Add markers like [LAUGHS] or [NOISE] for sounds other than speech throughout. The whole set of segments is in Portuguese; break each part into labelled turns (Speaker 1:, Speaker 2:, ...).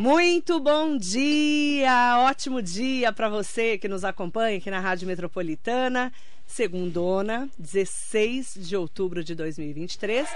Speaker 1: Muito bom dia, ótimo dia para você que nos acompanha aqui na Rádio Metropolitana. Segundona, 16 de outubro de 2023,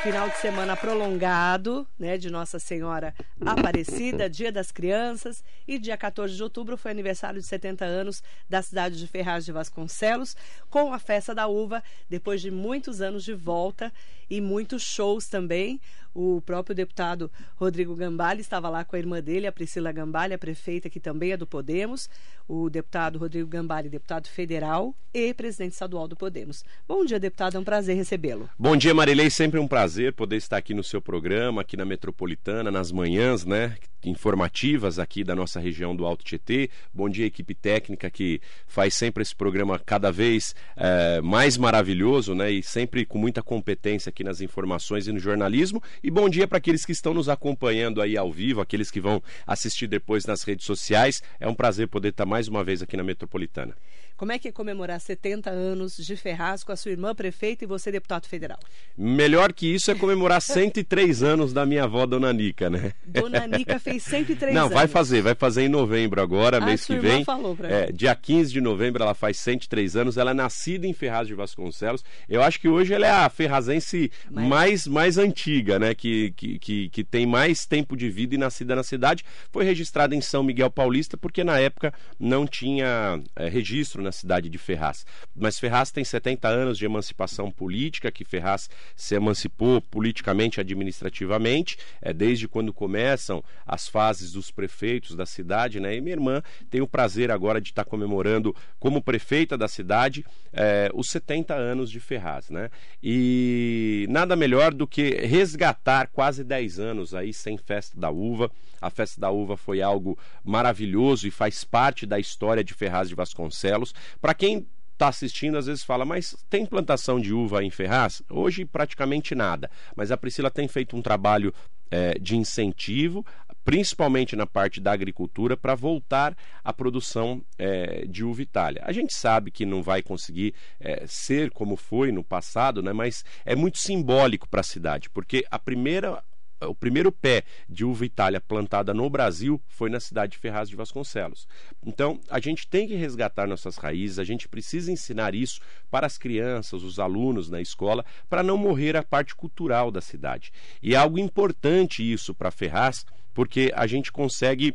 Speaker 1: final de semana prolongado, né, de Nossa Senhora Aparecida, Dia das Crianças, e dia 14 de outubro foi aniversário de 70 anos da cidade de Ferraz de Vasconcelos, com a festa da uva, depois de muitos anos de volta e muitos shows também. O próprio deputado Rodrigo Gambale estava lá com a irmã dele, a Priscila Gambale, a prefeita, que também é do Podemos. O deputado Rodrigo Gambale, deputado federal e presidente estadual do Podemos. Bom dia, deputado. É um prazer recebê-lo.
Speaker 2: Bom dia, Marilei. Sempre um prazer poder estar aqui no seu programa, aqui na Metropolitana, nas manhãs, né? informativas aqui da nossa região do Alto Tietê. Bom dia, equipe técnica que faz sempre esse programa cada vez é, mais maravilhoso, né? E sempre com muita competência aqui nas informações e no jornalismo. E bom dia para aqueles que estão nos acompanhando aí ao vivo, aqueles que vão assistir depois nas redes sociais. É um prazer poder estar mais uma vez aqui na Metropolitana.
Speaker 1: Como é que é comemorar 70 anos de Ferraz com a sua irmã prefeita e você deputado federal?
Speaker 2: Melhor que isso é comemorar 103 anos da minha avó, Dona Nica, né?
Speaker 1: Dona Nica fez 103
Speaker 2: Não,
Speaker 1: anos.
Speaker 2: vai fazer, vai fazer em novembro agora,
Speaker 1: ah,
Speaker 2: mês
Speaker 1: que
Speaker 2: vem.
Speaker 1: Falou pra
Speaker 2: é, dia 15 de novembro ela faz 103 anos, ela é nascida em Ferraz de Vasconcelos. Eu acho que hoje ela é a ferrazense Mas... mais, mais antiga, né? Que, que, que, que tem mais tempo de vida e nascida na cidade. Foi registrada em São Miguel Paulista, porque na época não tinha é, registro na cidade de Ferraz. Mas Ferraz tem 70 anos de emancipação política, que Ferraz se emancipou politicamente e administrativamente, é, desde quando começam as fases dos prefeitos da cidade, né? E minha irmã tem o prazer agora de estar comemorando, como prefeita da cidade, é, os 70 anos de Ferraz, né? E nada melhor do que resgatar quase 10 anos aí sem festa da uva. A festa da uva foi algo maravilhoso e faz parte da história de Ferraz de Vasconcelos. Para quem está assistindo às vezes fala, mas tem plantação de uva em Ferraz? Hoje praticamente nada, mas a Priscila tem feito um trabalho é, de incentivo, principalmente na parte da agricultura, para voltar à produção é, de uva Itália. A gente sabe que não vai conseguir é, ser como foi no passado, né, mas é muito simbólico para a cidade, porque a primeira o primeiro pé de uva Itália plantada no Brasil foi na cidade de Ferraz de Vasconcelos. Então, a gente tem que resgatar nossas raízes, a gente precisa ensinar isso para as crianças, os alunos na escola, para não morrer a parte cultural da cidade. E é algo importante isso para Ferraz, porque a gente consegue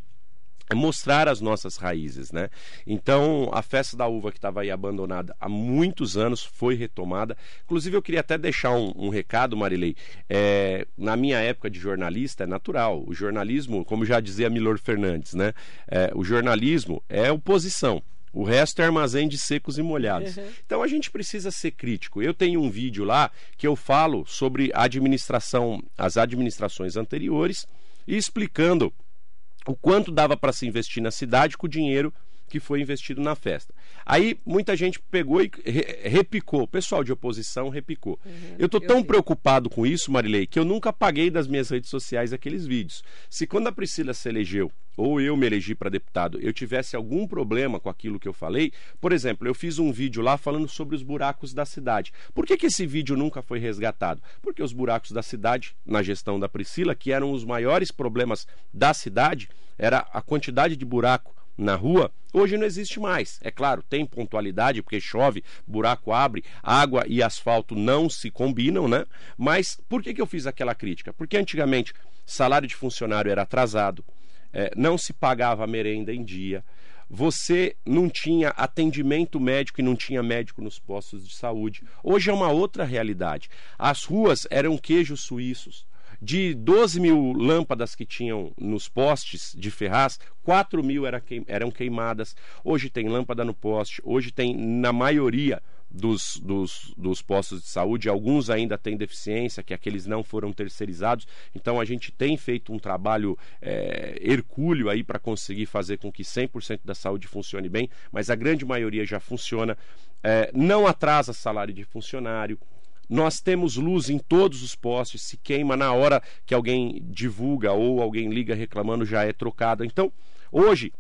Speaker 2: mostrar as nossas raízes, né? Então, a festa da uva que estava aí abandonada há muitos anos foi retomada. Inclusive, eu queria até deixar um, um recado, Marilei. É, na minha época de jornalista, é natural. O jornalismo, como já dizia Milor Fernandes, né? É, o jornalismo é oposição. O resto é armazém de secos e molhados. Uhum. Então a gente precisa ser crítico. Eu tenho um vídeo lá que eu falo sobre a administração, as administrações anteriores e explicando o quanto dava para se investir na cidade com o dinheiro que foi investido na festa. Aí muita gente pegou e re repicou, o pessoal de oposição repicou. Uhum, eu estou tão eu preocupado com isso, Marilei, que eu nunca apaguei das minhas redes sociais aqueles vídeos. Se quando a Priscila se elegeu, ou eu me elegi para deputado, eu tivesse algum problema com aquilo que eu falei, por exemplo, eu fiz um vídeo lá falando sobre os buracos da cidade. Por que, que esse vídeo nunca foi resgatado? Porque os buracos da cidade, na gestão da Priscila, que eram os maiores problemas da cidade, era a quantidade de buraco na rua, hoje não existe mais. É claro, tem pontualidade, porque chove, buraco abre, água e asfalto não se combinam, né? Mas por que, que eu fiz aquela crítica? Porque antigamente salário de funcionário era atrasado, é, não se pagava merenda em dia, você não tinha atendimento médico e não tinha médico nos postos de saúde. Hoje é uma outra realidade. As ruas eram queijos suíços. De 12 mil lâmpadas que tinham nos postes de Ferraz, 4 mil eram queimadas. Hoje tem lâmpada no poste, hoje tem, na maioria, dos, dos, dos, postos de saúde, alguns ainda têm deficiência, que aqueles não foram terceirizados. Então a gente tem feito um trabalho é, hercúleo aí para conseguir fazer com que 100% da saúde funcione bem, mas a grande maioria já funciona. É, não atrasa salário de funcionário, nós temos luz em todos os postes, se queima na hora que alguém divulga ou alguém liga reclamando, já é trocada. Então, hoje,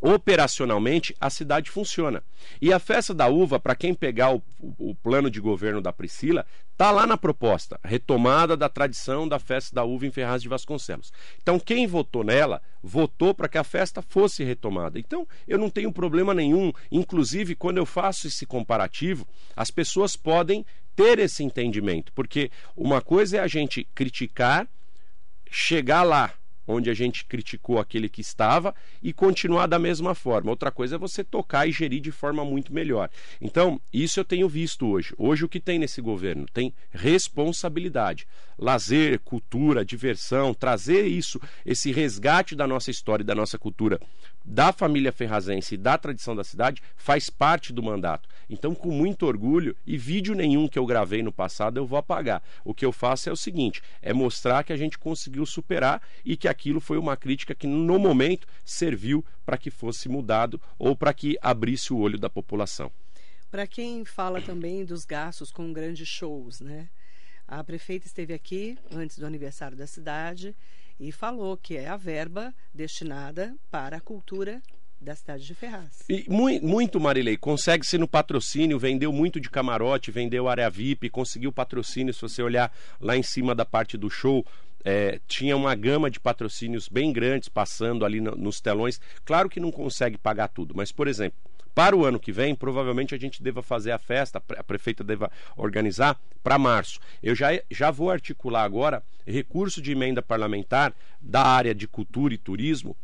Speaker 2: operacionalmente a cidade funciona. E a festa da uva, para quem pegar o, o, o, plano de governo da Priscila, tá lá na proposta, retomada da tradição da festa da uva em Ferraz de Vasconcelos. Então quem votou nela, votou para que a festa fosse retomada. Então eu não tenho problema nenhum, inclusive quando eu faço esse comparativo, as pessoas podem ter esse entendimento, porque uma coisa é a gente criticar, chegar lá onde a gente criticou aquele que estava e continuar da mesma forma. Outra coisa é você tocar e gerir de forma muito melhor. Então, isso eu tenho visto hoje. Hoje o que tem nesse governo? Tem responsabilidade. Lazer, cultura, diversão, trazer isso, esse resgate da nossa história e da nossa cultura da família ferrazense e da tradição da cidade faz parte do mandato. Então, com muito orgulho, e vídeo nenhum que eu gravei no passado eu vou apagar. O que eu faço é o seguinte: é mostrar que a gente conseguiu superar e que aquilo foi uma crítica que, no momento, serviu para que fosse mudado ou para que abrisse o olho da população.
Speaker 1: Para quem fala também dos gastos com grandes shows, né? A prefeita esteve aqui antes do aniversário da cidade e falou que é a verba destinada para a cultura da cidade de Ferraz.
Speaker 2: E muito, Marilei, consegue-se no patrocínio, vendeu muito de camarote, vendeu área VIP, conseguiu patrocínio, se você olhar lá em cima da parte do show, é, tinha uma gama de patrocínios bem grandes passando ali no, nos telões. Claro que não consegue pagar tudo, mas, por exemplo, para o ano que vem, provavelmente a gente deva fazer a festa, a prefeita deva organizar para março. Eu já, já vou articular agora recurso de emenda parlamentar da área de cultura e turismo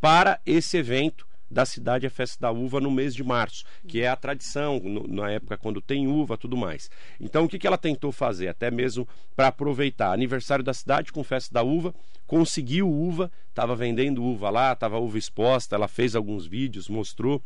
Speaker 2: para esse evento da cidade a festa da uva no mês de março, que é a tradição, no, na época quando tem uva tudo mais. Então o que, que ela tentou fazer? Até mesmo para aproveitar aniversário da cidade com festa da uva, conseguiu uva, estava vendendo uva lá, estava uva exposta, ela fez alguns vídeos, mostrou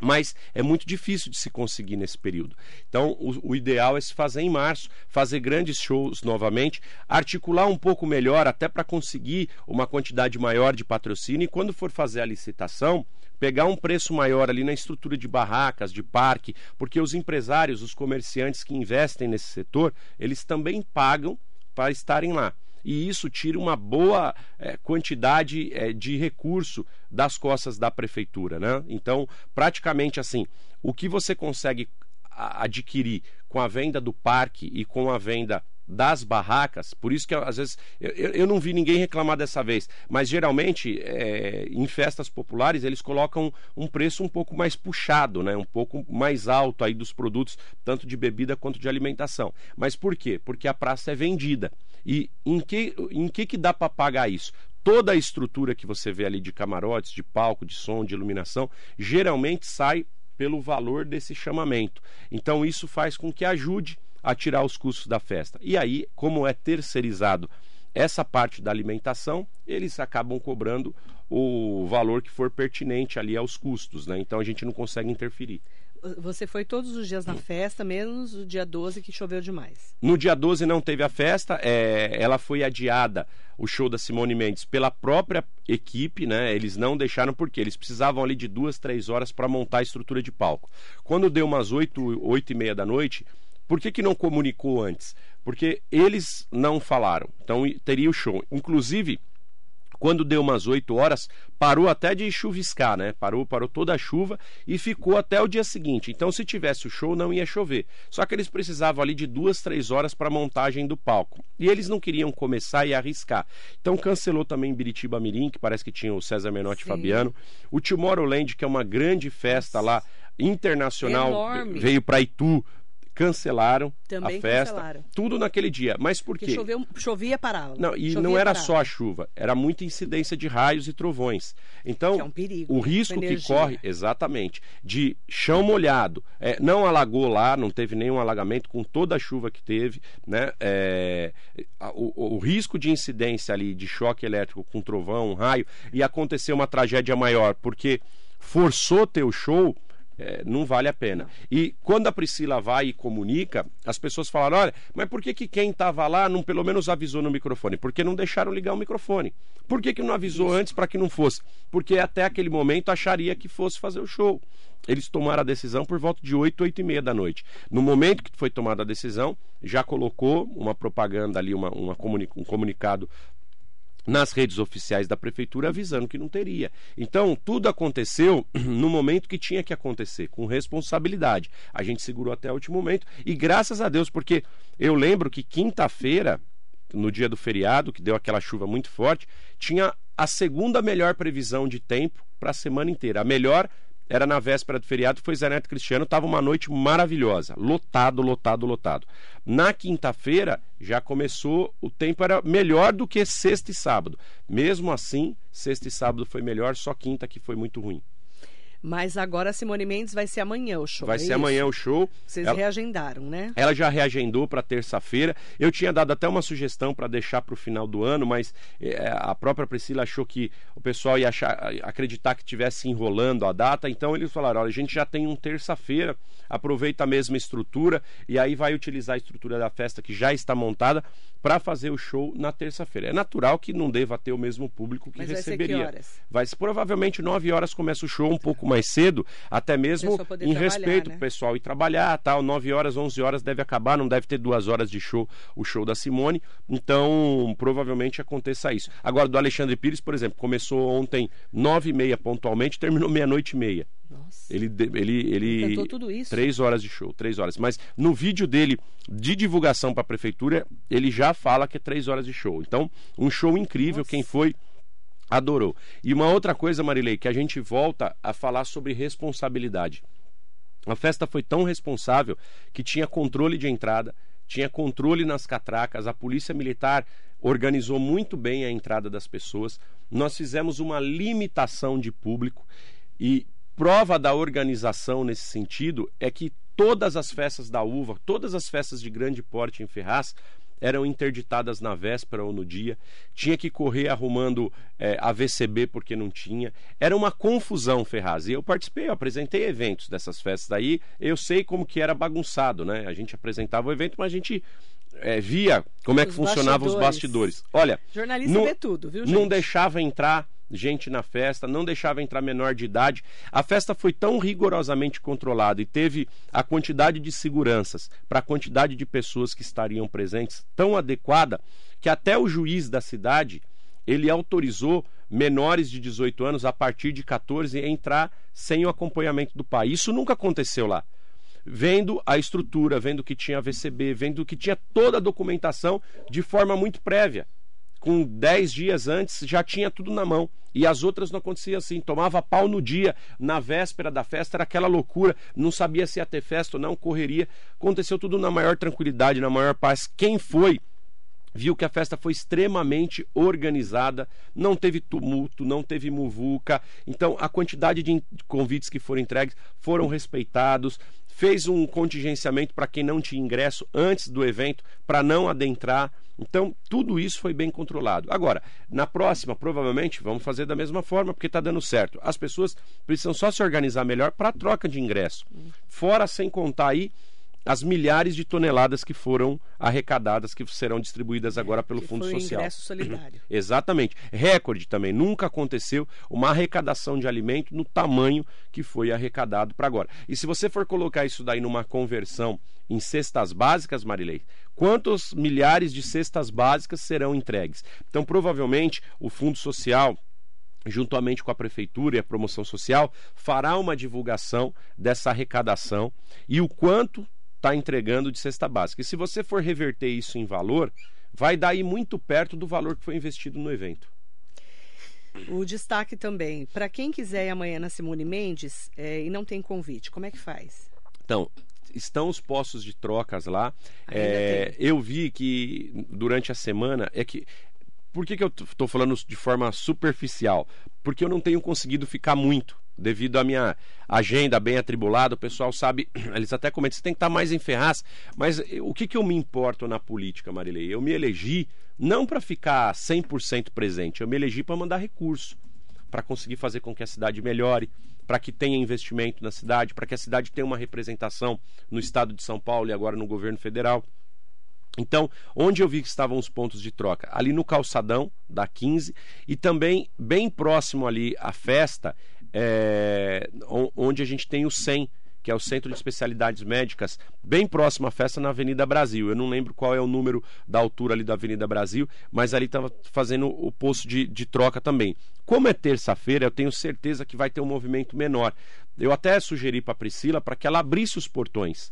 Speaker 2: mas é muito difícil de se conseguir nesse período. Então, o, o, ideal é se fazer em março, fazer grandes shows novamente, articular um pouco melhor, até para conseguir uma quantidade maior de patrocínio, e quando for fazer a licitação, pegar um preço maior ali na estrutura de barracas, de parque, porque os empresários, os comerciantes que investem nesse setor, eles também pagam para estarem lá. E isso tira uma boa é, quantidade é, de recurso das costas da prefeitura. Né? Então, praticamente assim, o que você consegue adquirir com a venda do parque e com a venda das barracas, por isso que às vezes eu, eu não vi ninguém reclamar dessa vez, mas geralmente é, em festas populares eles colocam um preço um pouco mais puxado, né? um pouco mais alto aí dos produtos, tanto de bebida quanto de alimentação. Mas por quê? Porque a praça é vendida. E em que, em que, que dá para pagar isso? Toda a estrutura que você vê ali de camarotes, de palco, de som, de iluminação, geralmente sai pelo valor desse chamamento. Então isso faz com que ajude a tirar os custos da festa. E aí, como é terceirizado essa parte da alimentação, eles acabam cobrando o valor que for pertinente ali aos custos, né? Então a gente não consegue interferir.
Speaker 1: Você foi todos os dias na festa, menos o dia 12 que choveu demais.
Speaker 2: No dia 12 não teve a festa, é, ela foi adiada, o show da Simone Mendes, pela própria equipe, né? Eles não deixaram porque eles precisavam ali de duas, três horas para montar a estrutura de palco. Quando deu umas oito, oito e meia da noite, por que, que não comunicou antes? Porque eles não falaram. Então teria o show. Inclusive, quando deu umas 8 horas, parou até de chuviscar, né? Parou, parou toda a chuva e ficou até o dia seguinte. Então, se tivesse o show, não ia chover. Só que eles precisavam ali de duas, três horas para a montagem do palco. E eles não queriam começar e arriscar. Então, cancelou também Biritiba Mirim, que parece que tinha o César Menotti Sim. Fabiano. O Tomorrowland, que é uma grande festa lá internacional, Enorme. veio para Itu cancelaram Também a festa, cancelaram. tudo naquele dia. Mas por quê?
Speaker 1: Choveu, chovia parava.
Speaker 2: Não, e
Speaker 1: chovia,
Speaker 2: não era parava. só a chuva, era muita incidência de raios e trovões. Então,
Speaker 1: é um perigo,
Speaker 2: o né? risco que corre, exatamente, de chão molhado, é, não alagou lá, não teve nenhum alagamento com toda a chuva que teve, né? É, o, o risco de incidência ali de choque elétrico com trovão, raio, e acontecer uma tragédia maior, porque forçou ter o show é, não vale a pena. E quando a Priscila vai e comunica, as pessoas falaram: olha, mas por que, que quem estava lá não pelo menos avisou no microfone? Porque não deixaram ligar o microfone. Por que, que não avisou Isso. antes para que não fosse? Porque até aquele momento acharia que fosse fazer o show. Eles tomaram a decisão por volta de 8, 8 e meia da noite. No momento que foi tomada a decisão, já colocou uma propaganda ali, uma, uma comuni um comunicado nas redes oficiais da prefeitura avisando que não teria. Então, tudo aconteceu [CLEARS THROAT] no momento que tinha que acontecer, com responsabilidade. A gente segurou até o último momento e graças a Deus, porque eu lembro que quinta-feira, no dia do feriado, que deu aquela chuva muito forte, tinha a segunda melhor previsão de tempo para a semana inteira. A melhor era na véspera do feriado, foi Zé Neto Cristiano, estava uma noite maravilhosa, lotado, lotado, lotado. Na quinta-feira já começou, o tempo era melhor do que sexta e sábado. Mesmo assim, sexta e sábado foi melhor, só quinta que foi muito ruim.
Speaker 1: Mas agora Simone Mendes vai ser amanhã o show.
Speaker 2: Vai é ser isso? amanhã o show.
Speaker 1: Vocês ela, reagendaram, né?
Speaker 2: Ela já reagendou para terça-feira. Eu tinha dado até uma sugestão para deixar para o final do ano, mas é, a própria Priscila achou que o pessoal ia achar, acreditar que estivesse enrolando a data. Então eles falaram: olha, a gente já tem um terça-feira, aproveita a mesma estrutura e aí vai utilizar a estrutura da festa que já está montada para fazer o show na terça-feira. É natural que não deva ter o mesmo público que
Speaker 1: Mas
Speaker 2: receberia.
Speaker 1: Vai ser que horas?
Speaker 2: Vai provavelmente 9 horas começa o show, um pouco mais cedo, até mesmo em respeito né? pessoal ir trabalhar, tal, 9 horas, 11 horas deve acabar, não deve ter duas horas de show, o show da Simone. Então, provavelmente aconteça isso. Agora do Alexandre Pires, por exemplo, começou ontem 9 e meia pontualmente, terminou meia-noite e meia.
Speaker 1: Nossa.
Speaker 2: Ele, ele, ele,
Speaker 1: tudo isso.
Speaker 2: Três horas de show, três horas. Mas no vídeo dele de divulgação para a prefeitura, ele já fala que é três horas de show. Então, um show incrível. Nossa. Quem foi adorou. E uma outra coisa, Marilei, que a gente volta a falar sobre responsabilidade. A festa foi tão responsável que tinha controle de entrada, tinha controle nas catracas, a polícia militar organizou muito bem a entrada das pessoas. Nós fizemos uma limitação de público e prova da organização nesse sentido é que todas as festas da uva, todas as festas de grande porte em Ferraz, eram interditadas na véspera ou no dia, tinha que correr arrumando é, a VCB porque não tinha. Era uma confusão, Ferraz. E eu participei, eu apresentei eventos dessas festas aí, eu sei como que era bagunçado, né? A gente apresentava o evento, mas a gente é, via como é que funcionavam os bastidores. Olha,
Speaker 1: jornalista não, vê tudo, viu,
Speaker 2: gente? Não deixava entrar gente na festa, não deixava entrar menor de idade. A festa foi tão rigorosamente controlada e teve a quantidade de seguranças para a quantidade de pessoas que estariam presentes tão adequada que até o juiz da cidade ele autorizou menores de 18 anos a partir de 14 a entrar sem o acompanhamento do pai. Isso nunca aconteceu lá. Vendo a estrutura, vendo que tinha VCB, vendo que tinha toda a documentação de forma muito prévia com 10 dias antes já tinha tudo na mão. E as outras não acontecia assim, tomava pau no dia, na véspera da festa, era aquela loucura, não sabia se ia ter festa ou não, correria. Aconteceu tudo na maior tranquilidade, na maior paz. Quem foi viu que a festa foi extremamente organizada, não teve tumulto, não teve muvuca. Então, a quantidade de convites que foram entregues foram respeitados. Fez um contingenciamento para quem não tinha ingresso antes do evento, para não adentrar. Então, tudo isso foi bem controlado. Agora, na próxima, provavelmente, vamos fazer da mesma forma, porque está dando certo. As pessoas precisam só se organizar melhor para a troca de ingresso. Fora, sem contar aí, as milhares de toneladas que foram arrecadadas, que serão distribuídas agora pelo
Speaker 1: que
Speaker 2: Fundo
Speaker 1: foi
Speaker 2: Social.
Speaker 1: Ingresso solidário. [CLEARS THROAT]
Speaker 2: Exatamente. Recorde também. Nunca aconteceu uma arrecadação de alimento no tamanho que foi arrecadado para agora. E se você for colocar isso daí numa conversão em cestas básicas, Marilei, quantos milhares de cestas básicas serão entregues? Então, provavelmente, o Fundo Social juntamente com a prefeitura e a promoção social, fará uma divulgação dessa arrecadação e o quanto está entregando de cesta básica. E se você for reverter isso em valor, vai dar aí muito perto do valor que foi investido no evento.
Speaker 1: O destaque também, para quem quiser ir amanhã na Simone Mendes é, e não tem convite, como é que faz?
Speaker 2: Então, estão os postos de trocas lá. É, eu vi que durante a semana é que por que, que eu estou falando de forma superficial? Porque eu não tenho conseguido ficar muito devido à minha agenda bem atribulada, o pessoal sabe, [CLEARS THROAT] eles até comentam, você tem que estar mais em Ferraz, mas o que, que eu me importo na política, Marilei? Eu me elegi não para ficar 100% presente, eu me elegi para mandar recurso, para conseguir fazer com que a cidade melhore, para que tenha investimento na cidade, para que a cidade tenha uma representação no estado de São Paulo e agora no governo federal. Então, onde eu vi que estavam os pontos de troca? Ali no calçadão da 15 e também bem próximo ali à festa, é, onde a gente tem o 100, que é o Centro de Especialidades Médicas, bem próximo à festa na Avenida Brasil. Eu não lembro qual é o número da altura ali da Avenida Brasil, mas ali estava fazendo o posto de, de troca também. Como é terça-feira, eu tenho certeza que vai ter um movimento menor. Eu até sugeri para a Priscila para que ela abrisse os portões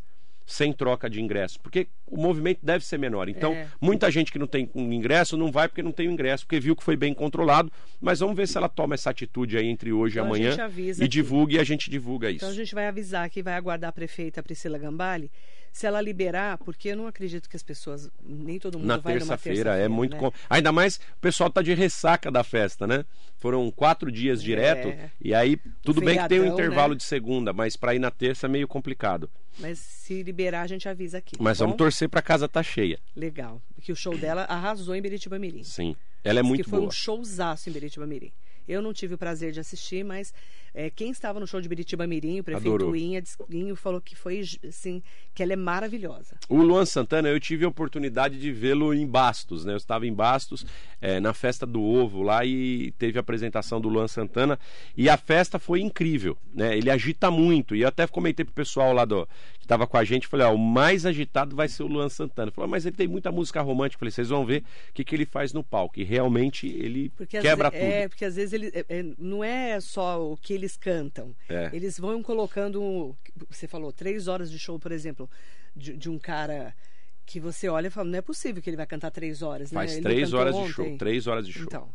Speaker 2: sem troca de ingresso, porque o movimento deve ser menor. Então, é. muita gente que não tem um ingresso não vai porque não tem o ingresso, porque viu que foi bem controlado. Mas vamos ver se ela toma essa atitude aí entre hoje então, e amanhã e aqui. divulgue e a gente divulga isso.
Speaker 1: Então a gente vai avisar que vai aguardar a prefeita Priscila Gambale se ela liberar, porque eu não acredito que as pessoas, nem todo mundo
Speaker 2: Na
Speaker 1: vai
Speaker 2: terça-feira terça é muito né? com... ainda mais o pessoal tá de ressaca da festa, né? Foram quatro dias direto é. e aí tudo bem que tem um intervalo né? de segunda, mas para ir na terça é meio complicado.
Speaker 1: Mas se liberar a gente avisa aqui.
Speaker 2: Mas tá vamos torcer para casa tá cheia.
Speaker 1: Legal, porque o show dela arrasou em Beritiba Mirim.
Speaker 2: Sim, ela é
Speaker 1: Diz
Speaker 2: muito
Speaker 1: que
Speaker 2: boa.
Speaker 1: Foi um showzaço em Beritiba Mirim. Eu não tive o prazer de assistir, mas é, quem estava no show de Biritiba Mirim, o prefeito. Inha, falou que foi assim, que ela é maravilhosa.
Speaker 2: O Luan Santana, eu tive a oportunidade de vê-lo em Bastos, né? Eu estava em Bastos, é, na festa do ovo lá e teve a apresentação do Luan Santana e a festa foi incrível, né? Ele agita muito e eu até comentei pro pessoal lá do estava com a gente, falei, ó, o mais agitado vai ser o Luan Santana. Falou, mas ele tem muita música romântica. Falei, vocês vão ver o que, que ele faz no palco e realmente ele porque quebra tudo.
Speaker 1: É, porque às vezes ele é, é, não é só o que eles cantam. É. Eles vão colocando, você falou, três horas de show, por exemplo, de, de um cara que você olha e fala, não é possível que ele vai cantar três horas,
Speaker 2: Faz
Speaker 1: né?
Speaker 2: três horas ontem. de show, três horas de show.
Speaker 1: Então,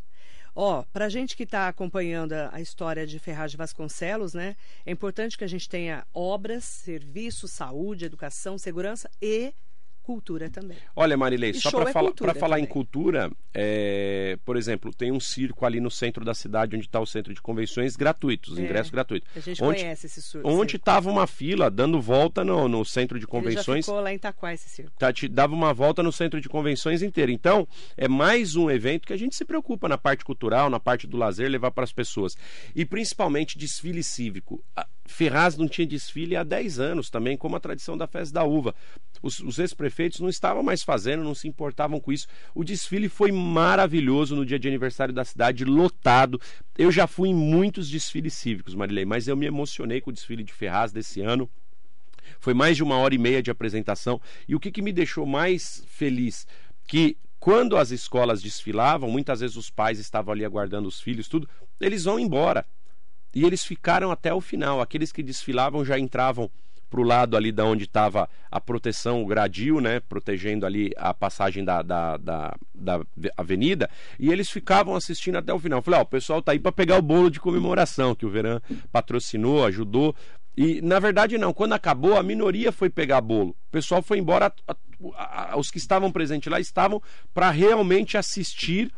Speaker 1: ó, pra gente que está acompanhando a, a, história de Ferraz de Vasconcelos, né? É importante que a gente tenha obras, serviços, saúde, educação, segurança e cultura também.
Speaker 2: Olha, Marilei, e só para é fala, falar em cultura, é, por exemplo, tem um circo ali no centro da cidade, onde está o centro de convenções, gratuitos, é, ingresso gratuito.
Speaker 1: A gente onde, conhece esse circo.
Speaker 2: Onde estava uma fila dando volta no, no centro de convenções. Ele já
Speaker 1: ficou lá em Itaquá esse circo.
Speaker 2: Tá, te dava uma volta no centro de convenções inteiro. Então, é mais um evento que a gente se preocupa na parte cultural, na parte do lazer, levar para as pessoas. E principalmente desfile cívico. Ferraz não tinha desfile há 10 anos também, como a tradição da festa da uva. Os, os ex-prefeitos não estavam mais fazendo, não se importavam com isso. O desfile foi maravilhoso no dia de aniversário da cidade, lotado. Eu já fui em muitos desfiles cívicos, Marilei, mas eu me emocionei com o desfile de Ferraz desse ano. Foi mais de uma hora e meia de apresentação. E o que, que me deixou mais feliz? Que quando as escolas desfilavam, muitas vezes os pais estavam ali aguardando os filhos, tudo, eles vão embora. E eles ficaram até o final. Aqueles que desfilavam já entravam para o lado ali da onde estava a proteção, o gradil, né, protegendo ali a passagem da, da, da, da, avenida, e eles ficavam assistindo até o final. Eu falei, ó, o pessoal tá aí para pegar o bolo de comemoração que o Verão patrocinou, ajudou. E na verdade não, quando acabou a minoria foi pegar bolo. O pessoal foi embora, a, a, a, os que estavam presentes lá estavam para realmente assistir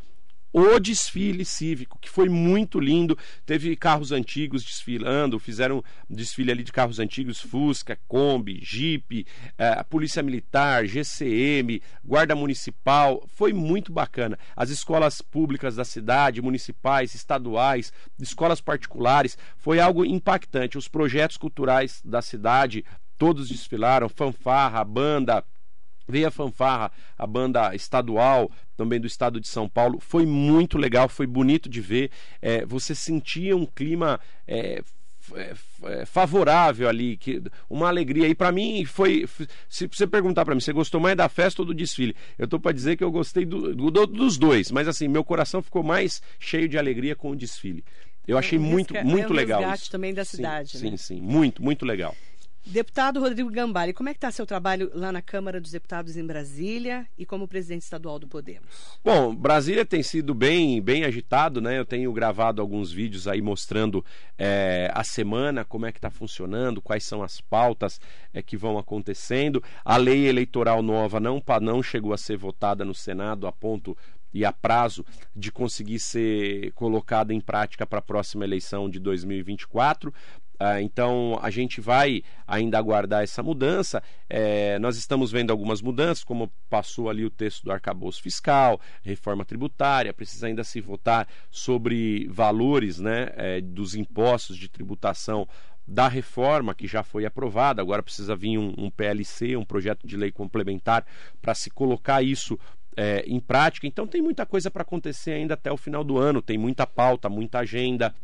Speaker 2: o desfile cívico, que foi muito lindo. Teve carros antigos desfilando, fizeram desfile ali de carros antigos, Fusca, Kombi, Jeep, eh, Polícia Militar, GCM, Guarda Municipal. Foi muito bacana. As escolas públicas da cidade, municipais, estaduais, escolas particulares, foi algo impactante. Os projetos culturais da cidade, todos desfilaram, fanfarra, banda, Veio a fanfarra, a banda estadual, também do estado de São Paulo. Foi muito legal, foi bonito de ver. É, você sentia um clima é, é favorável ali, que, uma alegria. E para mim foi. Se você perguntar para mim, você gostou mais da festa ou do desfile? Eu tô para dizer que eu gostei do, do, dos dois, mas assim, meu coração ficou mais cheio de alegria com o desfile. Eu achei é um muito, muito é um legal. Isso.
Speaker 1: também da cidade,
Speaker 2: sim,
Speaker 1: né?
Speaker 2: Sim, sim, muito, muito legal.
Speaker 1: Deputado Rodrigo Gambari, como é que está seu trabalho lá na Câmara dos Deputados em Brasília e como presidente estadual do Podemos?
Speaker 2: Bom, Brasília tem sido bem, bem agitado, né? Eu tenho gravado alguns vídeos aí mostrando é, a semana, como é que está funcionando, quais são as pautas é, que vão acontecendo. A lei eleitoral nova não, não chegou a ser votada no Senado a ponto e a prazo de conseguir ser colocada em prática para a próxima eleição de 2024. Ah, então a gente vai ainda aguardar essa mudança. É, nós estamos vendo algumas mudanças, como passou ali o texto do arcabouço fiscal, reforma tributária, precisa ainda se votar sobre valores né, é, dos impostos de tributação da reforma que já foi aprovada, agora precisa vir um, um PLC, um projeto de lei complementar, para se colocar isso é, em prática. Então tem muita coisa para acontecer ainda até o final do ano, tem muita pauta, muita agenda.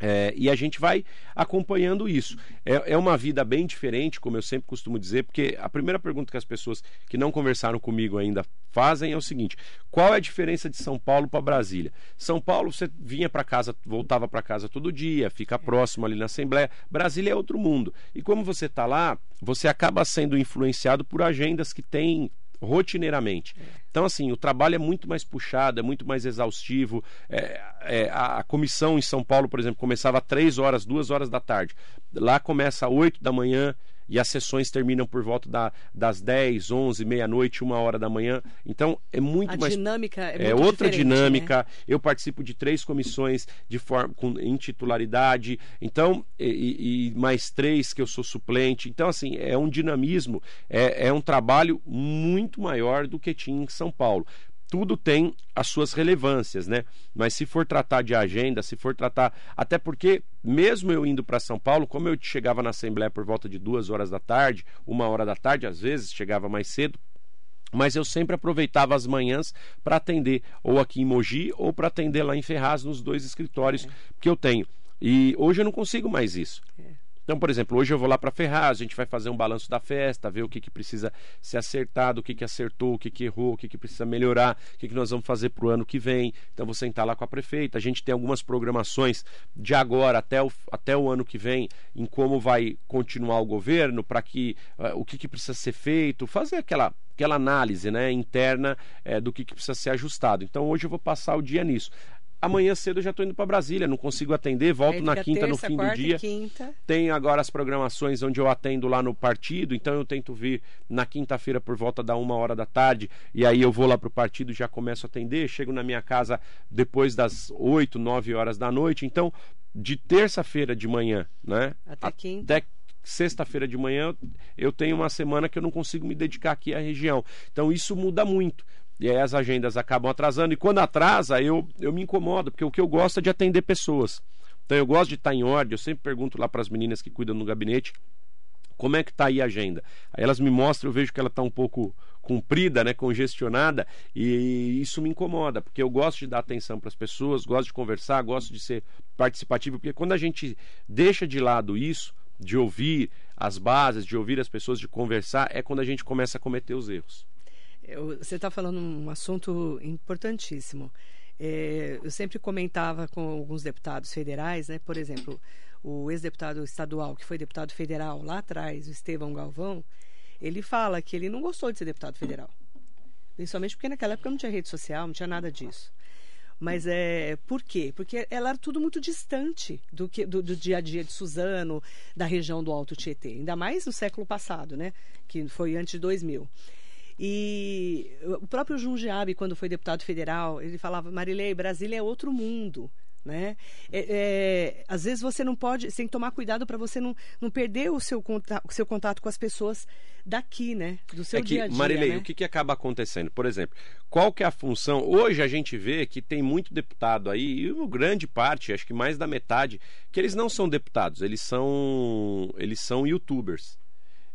Speaker 2: É, e a gente vai acompanhando isso. É, é, uma vida bem diferente, como eu sempre costumo dizer, porque a primeira pergunta que as pessoas que não conversaram comigo ainda fazem é o seguinte: qual é a diferença de São Paulo para Brasília? São Paulo você vinha para casa, voltava para casa todo dia, fica próximo ali na Assembleia. Brasília é outro mundo. E como você está lá, você acaba sendo influenciado por agendas que têm rotineiramente. Então, assim, o trabalho é muito mais puxado, é muito mais exaustivo. É, é, a, comissão em São Paulo, por exemplo, começava às 3 horas, 2 horas da tarde. Lá começa às 8 da manhã e as sessões terminam por volta da, das 10, 11, meia-noite, uma hora da manhã. Então é muito
Speaker 1: a
Speaker 2: mais.
Speaker 1: Dinâmica é,
Speaker 2: é outra dinâmica. Né? Eu participo de três comissões de forma com, em titularidade, então e, e, mais três que eu sou suplente. Então assim é um dinamismo, é, é um trabalho muito maior do que tinha em São Paulo tudo tem as suas relevâncias, né? Mas se for tratar de agenda, se for tratar. Até porque, mesmo eu indo para São Paulo, como eu chegava na Assembleia por volta de duas horas da tarde, uma hora da tarde, às vezes chegava mais cedo, mas eu sempre aproveitava as manhãs para atender, ou aqui em Mogi, ou para atender lá em Ferraz, nos dois escritórios é. que eu tenho. E hoje eu não consigo mais isso. É. Então, por exemplo, hoje eu vou lá para Ferraz, a gente vai fazer um balanço da festa, ver o que, que precisa ser acertado, o que, que acertou, o que, que errou, o que, que precisa melhorar, o que, que nós vamos fazer para o ano que vem. Então, vou sentar lá com a prefeita. A gente tem algumas programações de agora até o, até o ano que vem em como vai continuar o governo, para que uh, o que, que precisa ser feito, fazer aquela aquela análise né, interna é, do que, que, precisa ser ajustado. Então hoje eu vou passar o dia nisso. Amanhã cedo eu já estou indo para Brasília, não consigo atender, volto na quinta terça, no fim do dia. Tem agora as programações onde eu atendo lá no partido, então eu tento vir na quinta-feira por volta da uma hora da tarde, e aí eu vou lá para o partido já começo a atender, chego na minha casa depois das oito, nove horas da noite. Então, de terça-feira de manhã, né?
Speaker 1: Até quinta. Até
Speaker 2: sexta-feira de manhã eu tenho uma semana que eu não consigo me dedicar aqui à região. Então isso muda muito. E aí as agendas acabam atrasando. E quando atrasa, eu, eu me incomodo, porque o que eu gosto é de atender pessoas. Então eu gosto de estar em ordem. Eu sempre pergunto lá para as meninas que cuidam no gabinete como é que está aí a agenda. Aí elas me mostram, eu vejo que ela está um pouco comprida, né, congestionada, e isso me incomoda, porque eu gosto de dar atenção para as pessoas, gosto de conversar, gosto de ser participativo, porque quando a gente deixa de lado isso, de ouvir as bases, de ouvir as pessoas, de conversar, é quando a gente começa a cometer os erros.
Speaker 1: Eu, você está falando um assunto importantíssimo. É, eu sempre comentava com alguns deputados federais, né? Por exemplo, o ex-deputado estadual, que foi deputado federal lá atrás, o Estevão Galvão, ele fala que ele não gostou de ser deputado federal. Principalmente porque naquela época não tinha rede social, não tinha nada disso. Mas é por quê? Porque ela era tudo muito distante do, que, do, do, dia a dia de Suzano, da região do Alto Tietê, ainda mais no século passado, né? Que foi antes de 2000. E o próprio Jundiabe, quando foi deputado federal, ele falava: Marilei, Brasília é outro mundo. Né? É, é, às vezes você não pode, você tem que tomar cuidado para você não, não perder o seu, contato, o seu contato com as pessoas daqui, né? Do seu é
Speaker 2: que,
Speaker 1: dia a dia.
Speaker 2: Marilei,
Speaker 1: né?
Speaker 2: o que, que acaba acontecendo? Por exemplo, qual que é a função? Hoje a gente vê que tem muito deputado aí, e uma grande parte, acho que mais da metade, que eles não são deputados, eles são, eles são youtubers.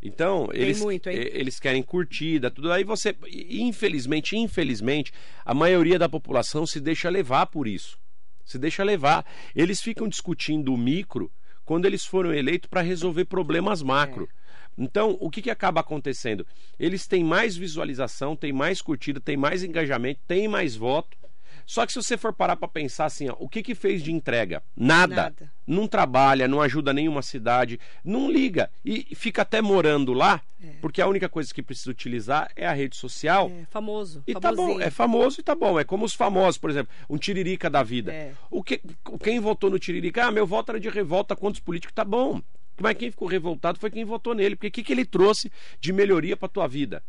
Speaker 2: Então, eles, muito, eles querem curtida, tudo. Aí você, infelizmente, infelizmente, a maioria da população se deixa levar por isso. Se deixa levar. Eles ficam discutindo o micro quando eles foram eleitos para resolver problemas macro. É. Então, o que, que acaba acontecendo? Eles têm mais visualização, têm mais curtida, têm mais engajamento, têm mais voto só que se você for parar para pensar assim, ó, o que que fez de entrega? Nada. Nada. Não trabalha, não ajuda nenhuma cidade, não liga e fica até morando lá, é. porque a única coisa que precisa utilizar é a rede social.
Speaker 1: É, famoso.
Speaker 2: E tá bom, é famoso e tá bom. É como os famosos, por exemplo, um tiririca da vida. É. O que, quem votou no tiririca? Ah, meu voto era de revolta contra os políticos, tá bom. Mas quem ficou revoltado foi quem votou nele, porque o que, que ele trouxe de melhoria para tua vida?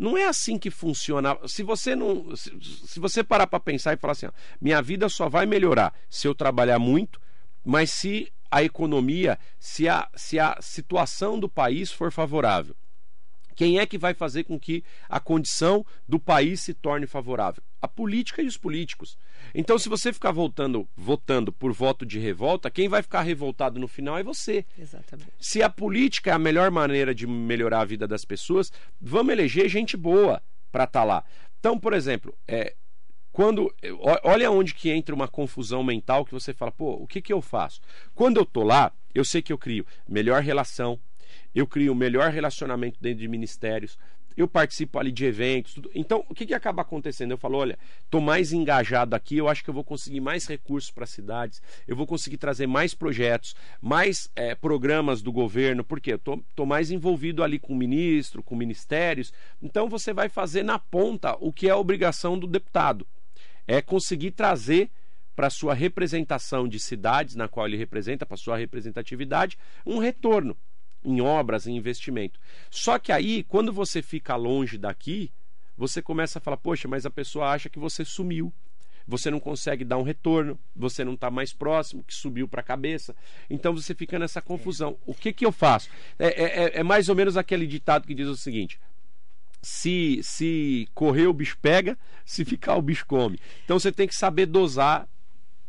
Speaker 2: Não é assim que funciona. Se você não, se, se você parar para pensar e falar assim, ó, minha vida só vai melhorar se eu trabalhar muito, mas se a economia, se a, se a situação do país for favorável. Quem é que vai fazer com que a condição do país se torne favorável? A política e os políticos. Então, se você ficar voltando, votando por voto de revolta, quem vai ficar revoltado no final é você.
Speaker 1: Exatamente.
Speaker 2: Se a política é a melhor maneira de melhorar a vida das pessoas, vamos eleger gente boa para estar tá lá. Então, por exemplo, é, quando olha onde que entra uma confusão mental que você fala, pô, o que que eu faço? Quando eu tô lá, eu sei que eu crio melhor relação, eu crio melhor relacionamento dentro de ministérios, eu participo ali de eventos. Tudo. Então, o que, que acaba acontecendo? Eu falo, olha, estou mais engajado aqui, eu acho que eu vou conseguir mais recursos para as cidades, eu vou conseguir trazer mais projetos, mais é, programas do governo, porque eu estou mais envolvido ali com o ministro, com ministérios. Então, você vai fazer na ponta o que é a obrigação do deputado. É conseguir trazer para sua representação de cidades na qual ele representa, para sua representatividade, um retorno em obras, em investimento. Só que aí, quando você fica longe daqui, você começa a falar: poxa, mas a pessoa acha que você sumiu. Você não consegue dar um retorno, você não está mais próximo, que subiu para a cabeça. Então você fica nessa confusão. O que, que eu faço? É, é, é, é mais ou menos aquele ditado que diz o seguinte: se, se correr o bicho pega, se ficar o bicho come. Então você tem que saber dosar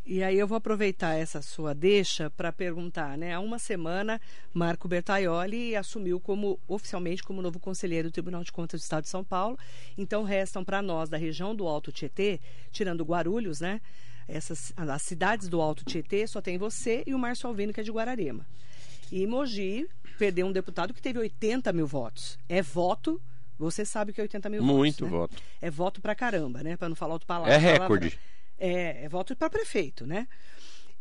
Speaker 1: e aí eu vou aproveitar essa sua deixa para perguntar, né? Há uma semana, Marco Bertaioli assumiu como oficialmente como novo conselheiro do Tribunal de Contas do Estado de São Paulo. Então restam para nós da região do Alto Tietê, tirando Guarulhos, né? Essas as cidades do Alto Tietê só tem você e o Márcio Alvino que é de Guararema. E Mogi perdeu um deputado que teve 80 mil votos. É voto você sabe que é 80 mil
Speaker 2: Muito
Speaker 1: votos. Muito
Speaker 2: né? voto.
Speaker 1: É voto pra caramba, né? Para não falar outro palavra.
Speaker 2: É recorde.
Speaker 1: Palavra. É, é voto para prefeito, né?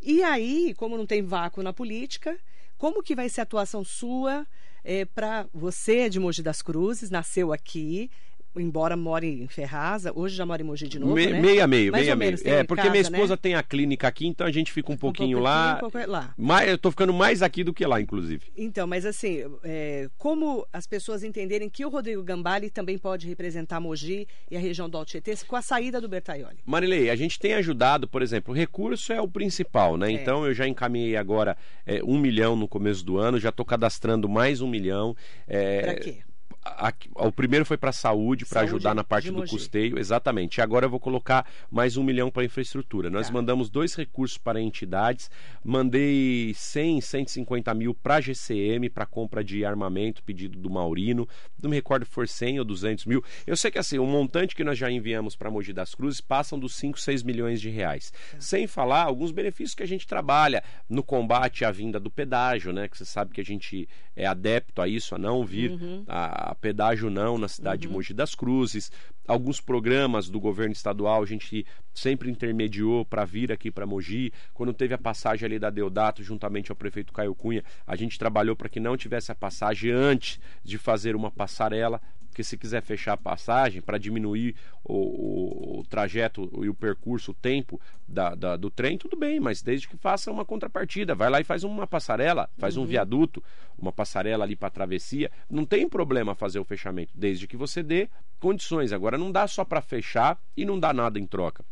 Speaker 1: E aí, como não tem vácuo na política, como que vai ser a atuação sua é, para você de Mogi das Cruzes, nasceu aqui, embora more em Ferraza, hoje já mora em Mogi de novo,
Speaker 2: Me,
Speaker 1: né?
Speaker 2: Meia meio, Mais meia meio. É, porque casa, minha esposa né? tem a clínica aqui, então a gente fica um pouquinho, um pouquinho lá. Um pouco lá. Mas eu tô ficando mais aqui do que lá, inclusive.
Speaker 1: Então, mas assim, é, como as pessoas entenderem que o Rodrigo Gambale também pode representar Mogi e a região do Alto Tietê com a saída do Bertaioli?
Speaker 2: Marilei, a gente tem ajudado, por exemplo, o recurso é o principal, né? É. Então eu já encaminhei agora é, um milhão no começo do ano, já estou cadastrando mais um milhão.
Speaker 1: É, para quê?
Speaker 2: A, o primeiro foi para saúde, para ajudar na parte do custeio, exatamente. E agora eu vou colocar mais um milhão para infraestrutura. Nós tá. mandamos dois recursos para entidades, mandei 100, 150 mil para a GCM, para compra de armamento, pedido do Maurino. Não me recordo se for 100 ou 200 mil. Eu sei que assim, o montante que nós já enviamos para Mogi das Cruzes passam dos 5, 6 milhões de reais. Tá. Sem falar alguns benefícios que a gente trabalha no combate à vinda do pedágio, né? Que você sabe que a gente é adepto a isso, a não vir uhum. a a pedágio não na cidade uhum. de Mogi das Cruzes. Alguns programas do governo estadual a gente sempre intermediou para vir aqui para Mogi. Quando teve a passagem ali da Deodato, juntamente ao prefeito Caio Cunha, a gente trabalhou para que não tivesse a passagem antes de fazer uma passarela porque se quiser fechar a passagem para diminuir o, o, o, trajeto e o percurso, o tempo da, da, do trem, tudo bem, mas desde que faça uma contrapartida, vai lá e faz uma passarela, faz uhum. um viaduto, uma passarela ali para travessia, não tem problema fazer o fechamento, desde que você dê condições. Agora não dá só para fechar e não dá nada em troca.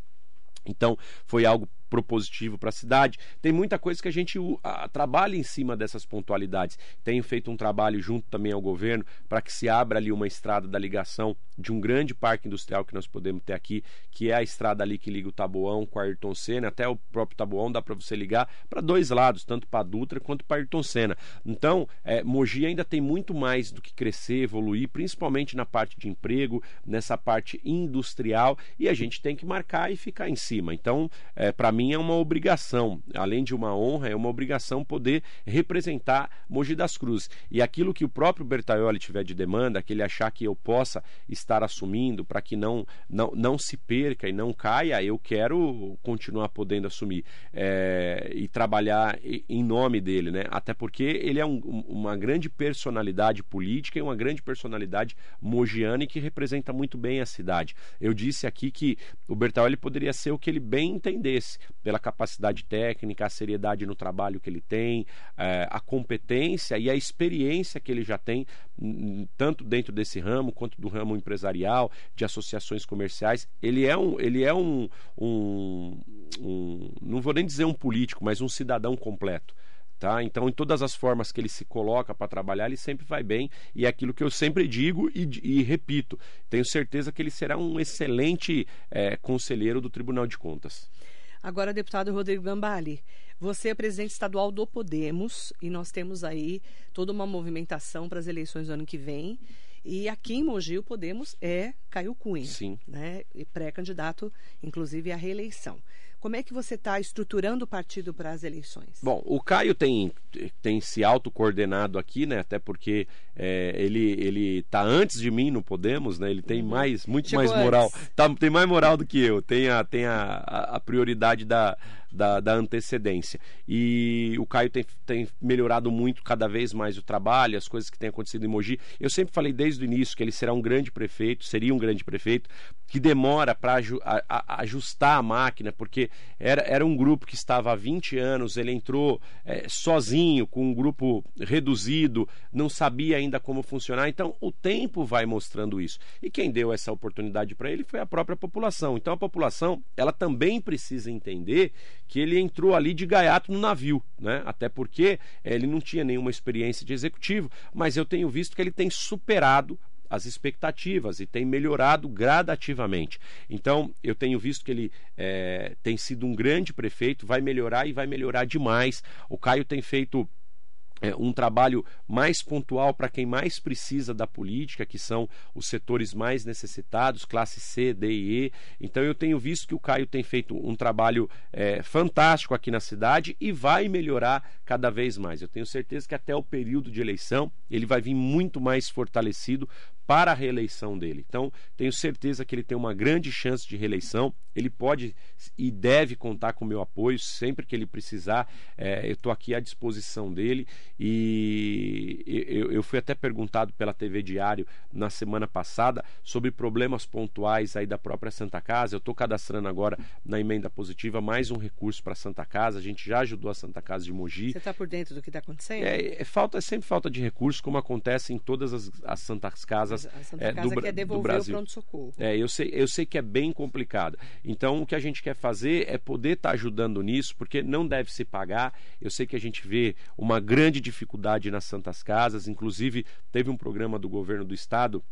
Speaker 2: Então, foi algo propositivo para a cidade. Tem muita coisa que a gente trabalha em cima dessas pontualidades. Tenho feito um trabalho junto também ao governo para que se abra ali uma estrada da ligação de um grande parque industrial que nós podemos ter aqui, que é a estrada ali que liga o Taboão com a Ayrton Senna, até o próprio Taboão dá para você ligar para dois lados, tanto para Dutra quanto para Ayrton Senna. Então, é, Mogi ainda tem muito mais do que crescer, evoluir, principalmente na parte de emprego, nessa parte industrial, e a gente tem que marcar e ficar em cima. Então, é, para mim é uma obrigação, além de uma honra, é uma obrigação poder representar Mogi das Cruzes. E aquilo que o próprio Bertaioli tiver de demanda, que ele achar que eu possa estar assumindo para que não, não, não se perca e não caia, eu quero continuar podendo assumir é, e trabalhar em nome dele, né? Até porque ele é um, uma grande personalidade política e uma grande personalidade mogiana e que representa muito bem a cidade. Eu disse aqui que o Bertaioli poderia ser o que ele bem entendesse pela capacidade técnica, a seriedade no trabalho que ele tem, é, a competência e a experiência que ele já tem, tanto dentro desse ramo quanto do ramo empresarial, de associações comerciais. Ele é um, ele é um, um, um não vou nem dizer um político, mas um cidadão completo. Tá? Então, em todas as formas que ele se coloca para trabalhar, ele sempre vai bem. E é aquilo que eu sempre digo e, e repito: tenho certeza que ele será um excelente é, conselheiro do Tribunal de Contas.
Speaker 1: Agora, deputado Rodrigo Gambale, você é presidente estadual do Podemos e nós temos aí toda uma movimentação para as eleições do ano que vem. E aqui em Mogi o Podemos é Caio Cunha,
Speaker 2: Sim.
Speaker 1: né? E pré-candidato, inclusive, à reeleição. Como é que você está estruturando o partido para as eleições?
Speaker 2: Bom, o Caio tem, tem se autocoordenado aqui, né? Até porque é, ele ele está antes de mim no Podemos, né? Ele tem uhum. mais muito Chegou mais moral, tá, tem mais moral do que eu. Tem a tem a, a prioridade da, da, da, antecedência. E o Caio tem, tem melhorado muito cada vez mais o trabalho, as coisas que têm acontecido em Mogi. Eu sempre falei desde o início que ele será um grande prefeito, seria um grande prefeito, que demora para ajustar a máquina, porque era, era um grupo que estava há 20 anos, ele entrou é, sozinho, com um grupo reduzido, não sabia ainda como funcionar. Então, o tempo vai mostrando isso. E quem deu essa oportunidade para ele foi a própria população. Então, a população, ela também precisa entender que ele entrou ali de gaiato no navio, né? Até porque é, ele não tinha nenhuma experiência de executivo, mas eu tenho visto que ele tem superado as expectativas e tem melhorado gradativamente. Então, eu tenho visto que ele é, tem sido um grande prefeito, vai melhorar e vai melhorar demais. O Caio tem feito é, um trabalho mais pontual para quem mais precisa da política, que são os setores mais necessitados, classe C, D e E. Então eu tenho visto que o Caio tem feito um trabalho é, fantástico aqui na cidade e vai melhorar cada vez mais. Eu tenho certeza que até o período de eleição ele vai vir muito mais fortalecido para a reeleição dele. Então, tenho certeza que ele tem uma grande chance de reeleição. Ele pode e deve contar com o meu apoio sempre que ele precisar. É, eu estou aqui à disposição dele. E eu, eu, fui até perguntado pela TV Diário na semana passada sobre problemas pontuais aí da própria Santa Casa. Eu estou cadastrando agora na emenda positiva mais um recurso para a Santa Casa. A gente já ajudou a Santa Casa de Mogi.
Speaker 1: Você está por dentro do que está acontecendo?
Speaker 2: É, é, falta, é sempre falta de recursos, como acontece em todas as, as Santas Casas
Speaker 1: a Santa é, Casa do, quer devolver o pronto-socorro.
Speaker 2: É, eu sei, eu sei que é bem complicado. Então, o que a gente quer fazer é poder estar tá ajudando nisso, porque não deve se pagar. Eu sei que a gente vê uma grande dificuldade nas Santas Casas. Inclusive, teve um programa do governo do estado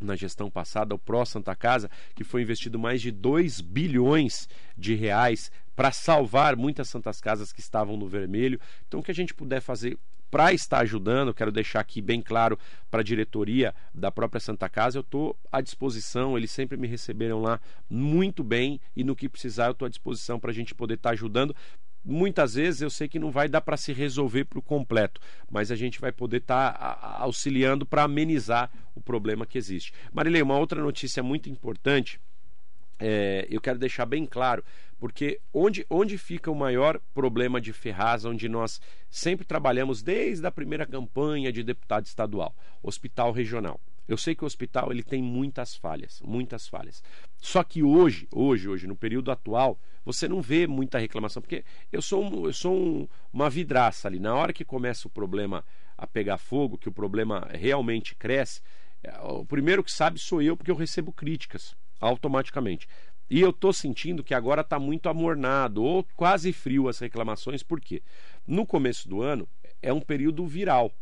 Speaker 2: na gestão passada, o Pró Santa Casa, que foi investido mais de 2 bilhões de reais para salvar muitas santas casas que estavam no vermelho. Então, o que a gente puder fazer para estar ajudando, quero deixar aqui bem claro para a diretoria da própria Santa Casa, eu estou à disposição, eles sempre me receberam lá muito bem e no que precisar eu estou à disposição para a gente poder estar tá ajudando. Muitas vezes eu sei que não vai dar para se resolver por completo, mas a gente vai poder estar tá auxiliando para amenizar o problema que existe. Marilei, uma outra notícia muito importante é, eu quero deixar bem claro, porque onde, onde fica o maior problema de Ferraz, onde nós sempre trabalhamos desde a primeira campanha de deputado estadual, hospital regional. Eu sei que o hospital ele tem muitas falhas, muitas falhas. Só que hoje, hoje, hoje, no período atual, você não vê muita reclamação, porque eu sou, um, eu sou um, uma vidraça ali. Na hora que começa o problema a pegar fogo, que o problema realmente cresce, é, o primeiro que sabe sou eu, porque eu recebo críticas automaticamente. E eu estou sentindo que agora está muito amornado ou quase frio as reclamações, porque no começo do ano é um período viral.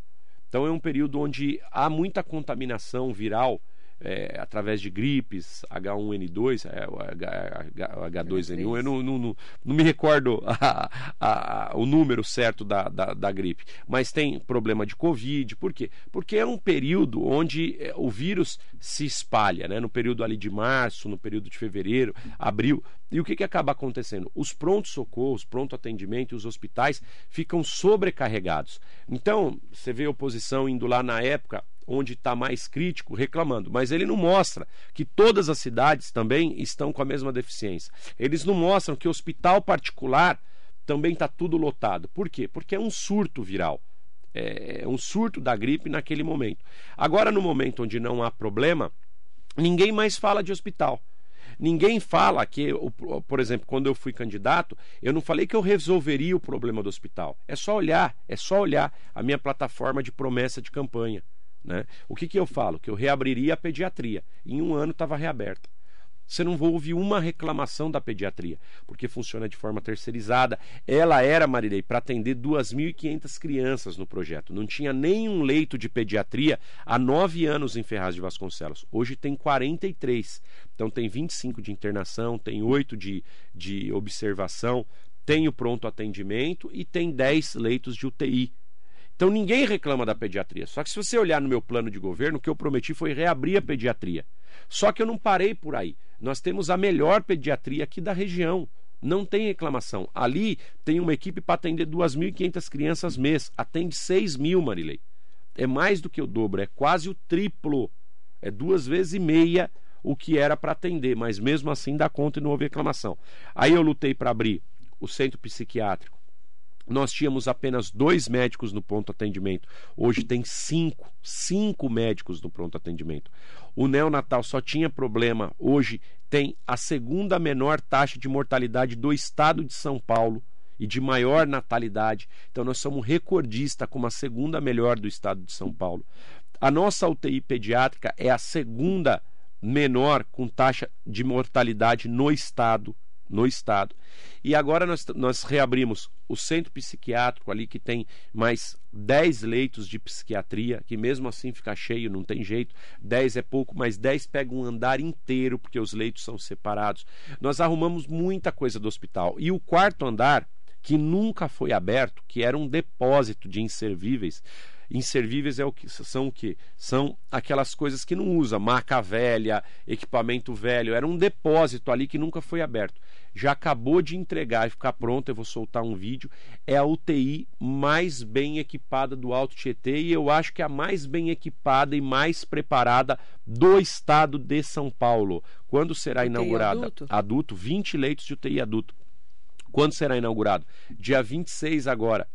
Speaker 2: Então é um período onde há muita contaminação viral é, através de gripes, H1N2, é, H, 2 n 1 eu não, não, não, não me recordo [LAUGHS] a, a, a, o número certo da, da, da, gripe, mas tem problema de Covid, por quê? Porque é um período onde é, o vírus se espalha, né? no período ali de março, no período de fevereiro, abril, e o que, que acaba acontecendo? Os prontos-socorros, pronto atendimento e os hospitais ficam sobrecarregados. Então, você vê a oposição indo lá na época onde está mais crítico, reclamando. Mas ele não mostra que todas as cidades também estão com a mesma deficiência. Eles não mostram que o hospital particular também está tudo lotado. Por quê? Porque é um surto viral. É, é um surto da gripe naquele momento. Agora, no momento onde não há problema, ninguém mais fala de hospital. Ninguém fala que, por exemplo, quando eu fui candidato, eu não falei que eu resolveria o problema do hospital. É só olhar, é só olhar a minha plataforma de promessa de campanha. Né? O que, que eu falo? Que eu reabriria a pediatria. Em um ano estava reaberta. Você não ouve uma reclamação da pediatria, porque funciona de forma terceirizada. Ela era, Marilei, para atender 2.500 crianças no projeto. Não tinha nenhum leito de pediatria há nove anos em Ferraz de Vasconcelos. Hoje tem 43. Então tem 25 de internação, tem 8 de, de observação, tem o pronto atendimento e tem 10 leitos de UTI. Então ninguém reclama da pediatria. Só que se você olhar no meu plano de governo, o que eu prometi foi reabrir a pediatria. Só que eu não parei por aí. Nós temos a melhor pediatria aqui da região. Não tem reclamação. Ali tem uma equipe para atender 2.500 crianças mês. Atende 6 mil, Marilei. É mais do que o dobro, é quase o triplo. É duas vezes e meia o que era para atender, mas mesmo assim dá conta e não houve reclamação. Aí eu lutei para abrir o centro psiquiátrico nós tínhamos apenas dois médicos no pronto atendimento. Hoje tem cinco, cinco médicos no pronto atendimento. O neonatal só tinha problema. Hoje tem a segunda menor taxa de mortalidade do estado de São Paulo e de maior natalidade. Então nós somos recordista como a segunda melhor do estado de São Paulo. A nossa UTI pediátrica é a segunda menor com taxa de mortalidade no estado no estado. E agora nós, nós reabrimos o centro psiquiátrico ali, que tem mais 10 leitos de psiquiatria, que mesmo assim fica cheio, não tem jeito. 10 é pouco, mas 10 pega um andar inteiro, porque os leitos são separados. Nós arrumamos muita coisa do hospital. E o quarto andar, que nunca foi aberto, que era um depósito de inservíveis, Inservíveis é o que são o que? São aquelas coisas que não usa, maca velha, equipamento velho, era um depósito ali que nunca foi aberto. Já acabou de entregar e ficar pronto, eu vou soltar um vídeo. É a UTI mais bem equipada do Alto Tietê e eu acho que é a mais bem equipada e mais preparada do estado de São Paulo. Quando será inaugurada? Adulto? adulto, 20 leitos de UTI adulto. Quando será inaugurado? Dia 26 agora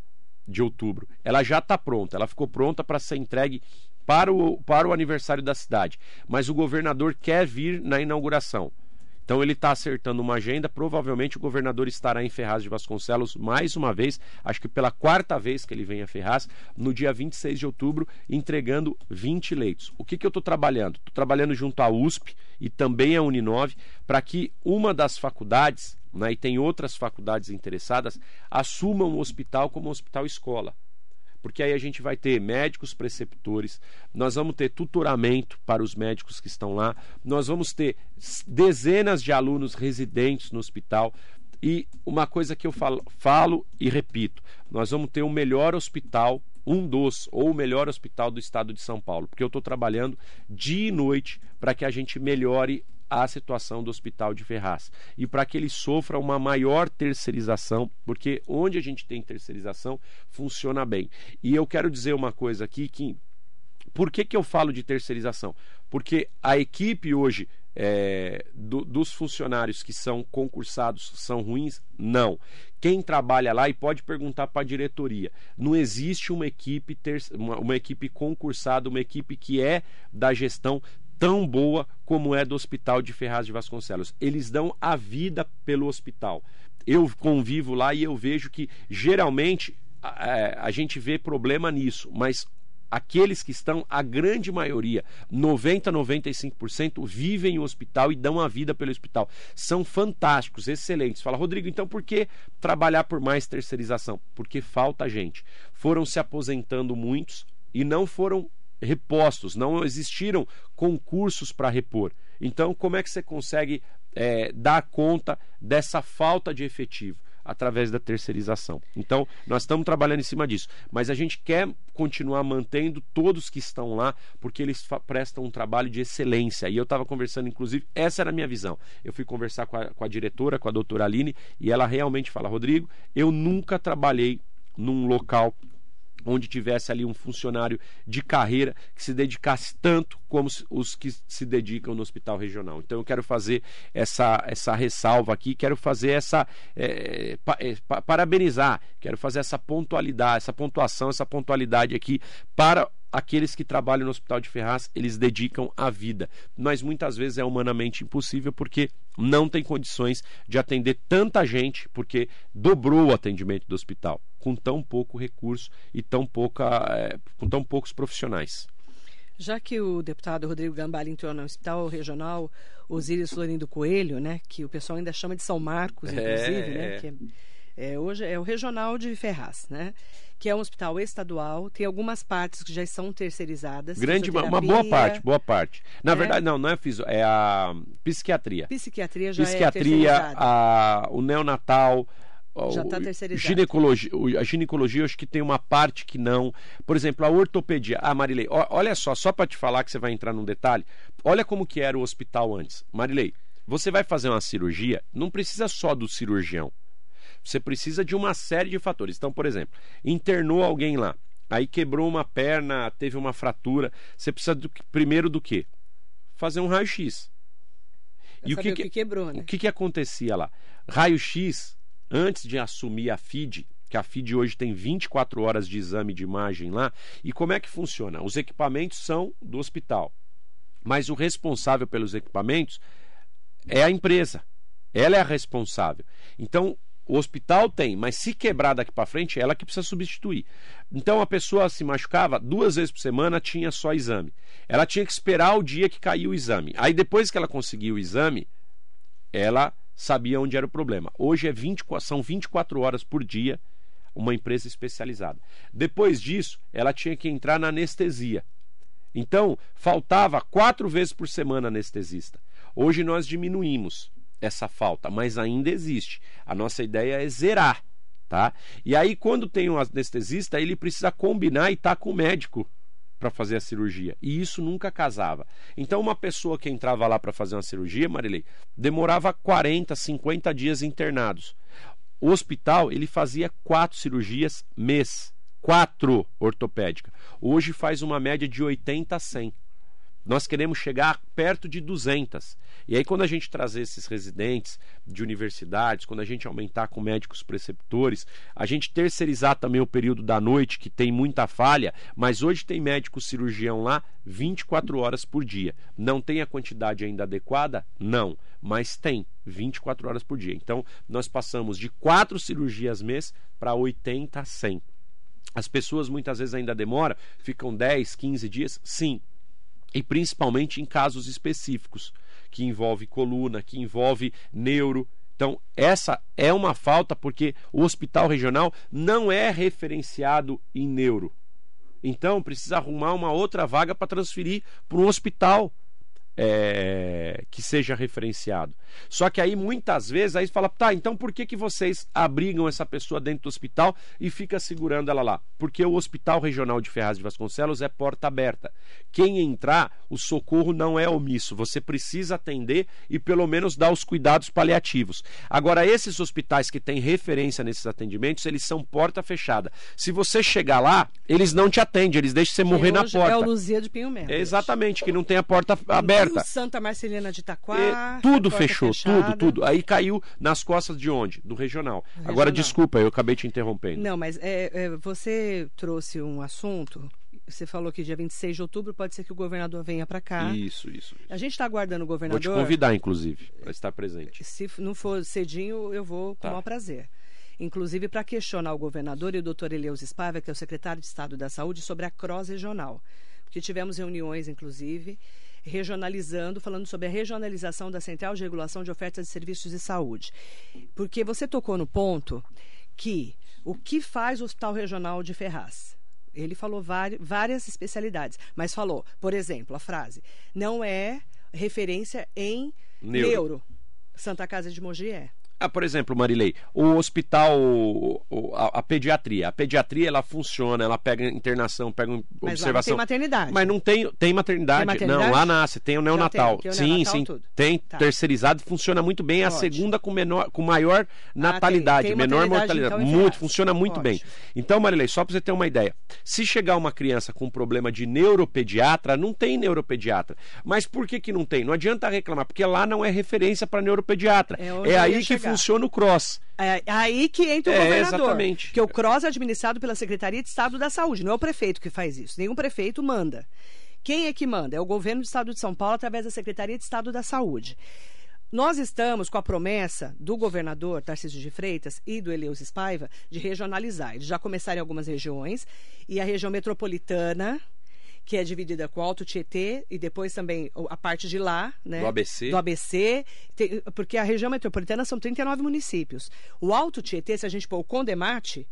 Speaker 2: de outubro. Ela já está pronta, ela ficou pronta para ser entregue para o, para o aniversário da cidade. Mas o governador quer vir na inauguração. Então ele está acertando uma agenda. Provavelmente o governador estará em Ferraz de Vasconcelos mais uma vez, acho que pela quarta vez que ele vem a Ferraz, no dia 26 de outubro, entregando 20 leitos. O que, que eu estou trabalhando? Estou trabalhando junto à USP e também à Uninove para que uma das faculdades né, e tem outras faculdades interessadas, assumam o hospital como hospital escola. Porque aí a gente vai ter médicos preceptores, nós vamos ter tutoramento para os médicos que estão lá, nós vamos ter dezenas de alunos residentes no hospital. E uma coisa que eu falo, falo e repito: nós vamos ter o melhor hospital um dos, ou o melhor hospital do estado de São Paulo, porque eu estou trabalhando dia e noite para que a gente melhore a situação do Hospital de Ferraz e para que ele sofra uma maior terceirização, porque onde a gente tem terceirização funciona bem. E eu quero dizer uma coisa aqui que por que, que eu falo de terceirização? Porque a equipe hoje é, do, dos funcionários que são concursados são ruins? Não. Quem trabalha lá e pode perguntar para a diretoria. Não existe uma equipe, ter, uma, uma equipe concursada, uma equipe que é da gestão tão boa como é do Hospital de Ferraz de Vasconcelos. Eles dão a vida pelo hospital. Eu convivo lá e eu vejo que geralmente a, é, a gente vê problema nisso, mas aqueles que estão, a grande maioria, 90, 95%, vivem no hospital e dão a vida pelo hospital. São fantásticos, excelentes. Fala, Rodrigo, então por que trabalhar por mais terceirização? Porque falta gente. Foram se aposentando muitos e não foram repostos, não existiram concursos para repor. Então, como é que você consegue é, dar conta dessa falta de efetivo? Através da terceirização. Então, nós estamos trabalhando em cima disso. Mas a gente quer continuar mantendo todos que estão lá, porque eles prestam um trabalho de excelência. E eu estava conversando, inclusive, essa era a minha visão. Eu fui conversar com a, com a diretora, com a doutora Aline, e ela realmente fala: Rodrigo, eu nunca trabalhei num local onde tivesse ali um funcionário de carreira que se dedicasse tanto como os que se dedicam no hospital regional. Então eu quero fazer essa, essa ressalva aqui, quero fazer essa é, pa, é, pa, parabenizar, quero fazer essa pontualidade, essa pontuação, essa pontualidade aqui para aqueles que trabalham no Hospital de Ferraz, eles dedicam a vida. Mas muitas vezes é humanamente impossível porque não tem condições de atender tanta gente, porque dobrou o atendimento do hospital com tão pouco recurso e tão pouca, é, com tão poucos profissionais.
Speaker 1: Já que o deputado Rodrigo Gambale entrou no Hospital Regional Osíris Florindo Coelho, né, que o pessoal ainda chama de São Marcos, inclusive, né, é... né, que é, é, hoje é o Regional de Ferraz, né, que é um hospital estadual, tem algumas partes que já são terceirizadas.
Speaker 2: Grande, uma boa parte, boa parte. Na é. verdade, não, não é fisio, é a psiquiatria.
Speaker 1: Psiquiatria já
Speaker 2: psiquiatria,
Speaker 1: é
Speaker 2: a, o neonatal,
Speaker 1: Já está terceirizado.
Speaker 2: Ginecologia, a ginecologia, eu acho que tem uma parte que não. Por exemplo, a ortopedia. Ah, Marilei, olha só, só para te falar que você vai entrar num detalhe. Olha como que era o hospital antes. Marilei, você vai fazer uma cirurgia, não precisa só do cirurgião. Você precisa de uma série de fatores. Então, por exemplo, internou alguém lá, aí quebrou uma perna, teve uma fratura. Você precisa do, primeiro do quê? Fazer um raio-x.
Speaker 1: E o que, que, quebrou, né?
Speaker 2: O que, que acontecia lá? Raio-X, antes de assumir a FID, que a FID hoje tem 24 horas de exame de imagem lá. E como é que funciona? Os equipamentos são do hospital, mas o responsável pelos equipamentos é a empresa. Ela é a responsável. Então, o hospital tem, mas se quebrar daqui para frente, é ela que precisa substituir. Então a pessoa se machucava duas vezes por semana, tinha só exame. Ela tinha que esperar o dia que caiu o exame. Aí depois que ela conseguiu o exame, ela sabia onde era o problema. Hoje é 20, são 24 horas por dia uma empresa especializada. Depois disso, ela tinha que entrar na anestesia. Então, faltava quatro vezes por semana anestesista. Hoje nós diminuímos essa falta, mas ainda existe. A nossa ideia é zerar, tá? E aí quando tem um anestesista, ele precisa combinar e estar tá com o médico para fazer a cirurgia. E isso nunca casava. Então uma pessoa que entrava lá para fazer uma cirurgia, Marilei, demorava 40, 50 dias internados. O hospital, ele fazia quatro cirurgias mês. Quatro ortopédica. Hoje faz uma média de 80 a 100. Nós queremos chegar perto de 200. E aí, quando a gente trazer esses residentes de universidades, quando a gente aumentar com médicos preceptores, a gente terceirizar também o período da noite, que tem muita falha, mas hoje tem médico cirurgião lá 24 horas por dia. Não tem a quantidade ainda adequada? Não, mas tem 24 horas por dia. Então, nós passamos de 4 cirurgias mês para 80 a 100. As pessoas muitas vezes ainda demoram, ficam 10, 15 dias? Sim, e principalmente em casos específicos, que envolve coluna, que envolve neuro. Então, essa é uma falta porque o hospital regional não é referenciado em neuro. Então, precisa arrumar uma outra vaga para transferir para um hospital é, seja referenciado. Só que aí muitas vezes aí fala, tá, então por que, que vocês abrigam essa pessoa dentro do hospital e fica segurando ela lá? Porque o Hospital Regional de Ferraz de Vasconcelos é porta aberta. Quem entrar, o socorro não é omisso. Você precisa atender e pelo menos dar os cuidados paliativos. Agora, esses hospitais que têm referência nesses atendimentos, eles são porta fechada. Se você chegar lá, eles não te atendem, eles deixam você morrer na porta. É
Speaker 1: o Luzia de Pinho Melo.
Speaker 2: exatamente, que não tem a porta aberta.
Speaker 1: Santa Marcelina de Itaquá.
Speaker 2: E tudo fechou, fechada. tudo, tudo. Aí caiu nas costas de onde? Do regional. regional. Agora, desculpa, eu acabei te interrompendo.
Speaker 1: Não, mas é, é, você trouxe um assunto você falou que dia 26 de outubro pode ser que o governador venha para cá.
Speaker 2: Isso, isso, isso,
Speaker 1: A gente está aguardando o governador.
Speaker 2: Vou te convidar, inclusive, para estar presente.
Speaker 1: Se não for cedinho, eu vou com tá. o maior prazer. Inclusive para questionar o governador e o doutor Eleus Spava, que é o secretário de Estado da Saúde, sobre a CROSS regional. Porque tivemos reuniões, inclusive, regionalizando, falando sobre a regionalização da Central de Regulação de Ofertas de Serviços de Saúde. Porque você tocou no ponto que o que faz o Hospital Regional de Ferraz? Ele falou várias especialidades, mas falou, por exemplo, a frase: não é referência em neuro. neuro. Santa Casa de Mogi é.
Speaker 2: Ah, por exemplo, Marilei, o hospital, a, a, pediatria. A pediatria, ela funciona, ela pega internação, pega
Speaker 1: Mas
Speaker 2: observação. Mas
Speaker 1: tem maternidade.
Speaker 2: Mas não tem, tem maternidade. Tem maternidade? Não, lá nasce, tem o neonatal. Tem, sim, sim. Tudo. Tem tá. terceirizado, funciona muito bem. É a segunda com, menor, com maior natalidade, ah, tem. Tem menor mortalidade. Então, muito, funciona muito bem. Então, Marilei, só para você ter uma ideia. Se chegar uma criança com problema de neuropediatra, não tem neuropediatra. Mas por que, que não tem? Não adianta reclamar, porque lá não é referência para neuropediatra. É, é aí que funciona o CROSS.
Speaker 1: É, aí que entra o é, governador. Exatamente. Que o CROSS é administrado pela Secretaria de Estado da Saúde, não é o prefeito que faz isso. Nenhum prefeito manda. Quem é que manda? É o governo do Estado de São Paulo através da Secretaria de Estado da Saúde. Nós estamos com a promessa do governador Tarcísio de Freitas e do Eleus Spaiva de regionalizar. Eles já começaram em algumas regiões e a região metropolitana, que é dividida com o Alto Tietê e depois também a parte de lá, né?
Speaker 2: Do ABC.
Speaker 1: Do ABC, tem, porque a região metropolitana são 39 municípios. O Alto Tietê, se a gente pôr o Condemate,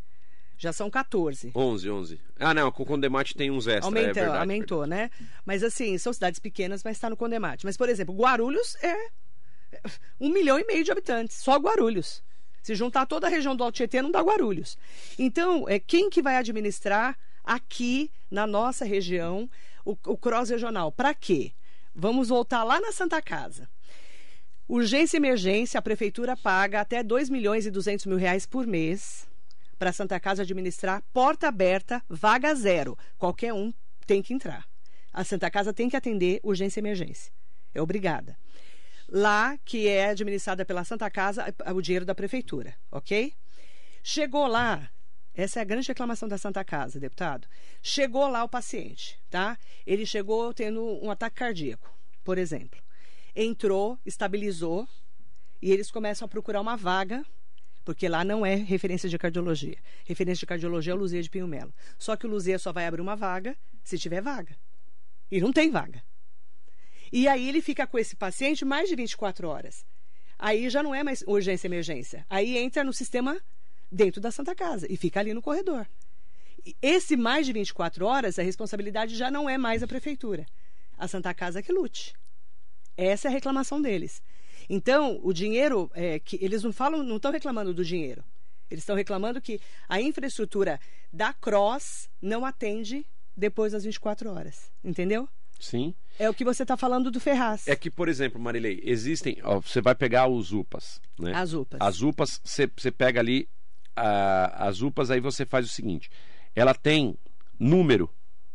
Speaker 1: já são 14.
Speaker 2: 11, 11. Ah, não, com o Condemate tem uns extras,
Speaker 1: Aumentou,
Speaker 2: é verdade,
Speaker 1: aumentou,
Speaker 2: verdade.
Speaker 1: né? Mas assim, são cidades pequenas, mas está no Condemate. Mas, por exemplo, Guarulhos é um milhão e meio de habitantes, só Guarulhos. Se juntar toda a região do Alto Tietê, não dá Guarulhos. Então, é quem que vai administrar aqui na nossa região o, o cross regional? Para quê? Vamos voltar lá na Santa Casa. Urgência e emergência, a prefeitura paga até 2 milhões e 200 mil reais por mês para a Santa Casa administrar porta aberta, vaga zero. Qualquer um tem que entrar. A Santa Casa tem que atender urgência e emergência. É obrigada. Lá, que é administrada pela Santa Casa, o dinheiro da prefeitura, ok? Chegou lá, essa é a grande reclamação da Santa Casa, deputado. Chegou lá o paciente, tá? Ele chegou tendo um ataque cardíaco, por exemplo. Entrou, estabilizou, e eles começam a procurar uma vaga porque lá não é referência de cardiologia. Referência de cardiologia é o Luzia de Pinho Melo. Só que o Luzia só vai abrir uma vaga se tiver vaga. E não tem vaga. E aí ele fica com esse paciente mais de 24 horas. Aí já não é mais urgência emergência. Aí entra no sistema dentro da Santa Casa e fica ali no corredor. Esse mais de 24 horas, a responsabilidade já não é mais a prefeitura. A Santa Casa que lute. Essa é a reclamação deles. Então, o dinheiro, é, que eles não falam, não estão reclamando do dinheiro. Eles estão reclamando que a infraestrutura da Cross não atende depois das 24 horas. Entendeu?
Speaker 2: Sim.
Speaker 1: É o que você está falando do Ferraz.
Speaker 2: É que, por exemplo, Marilei, existem. Ó, você vai pegar os UPAs, né?
Speaker 1: As UPAs.
Speaker 2: As UPAs, você, você pega ali a, as UPAs, aí você faz o seguinte: ela tem número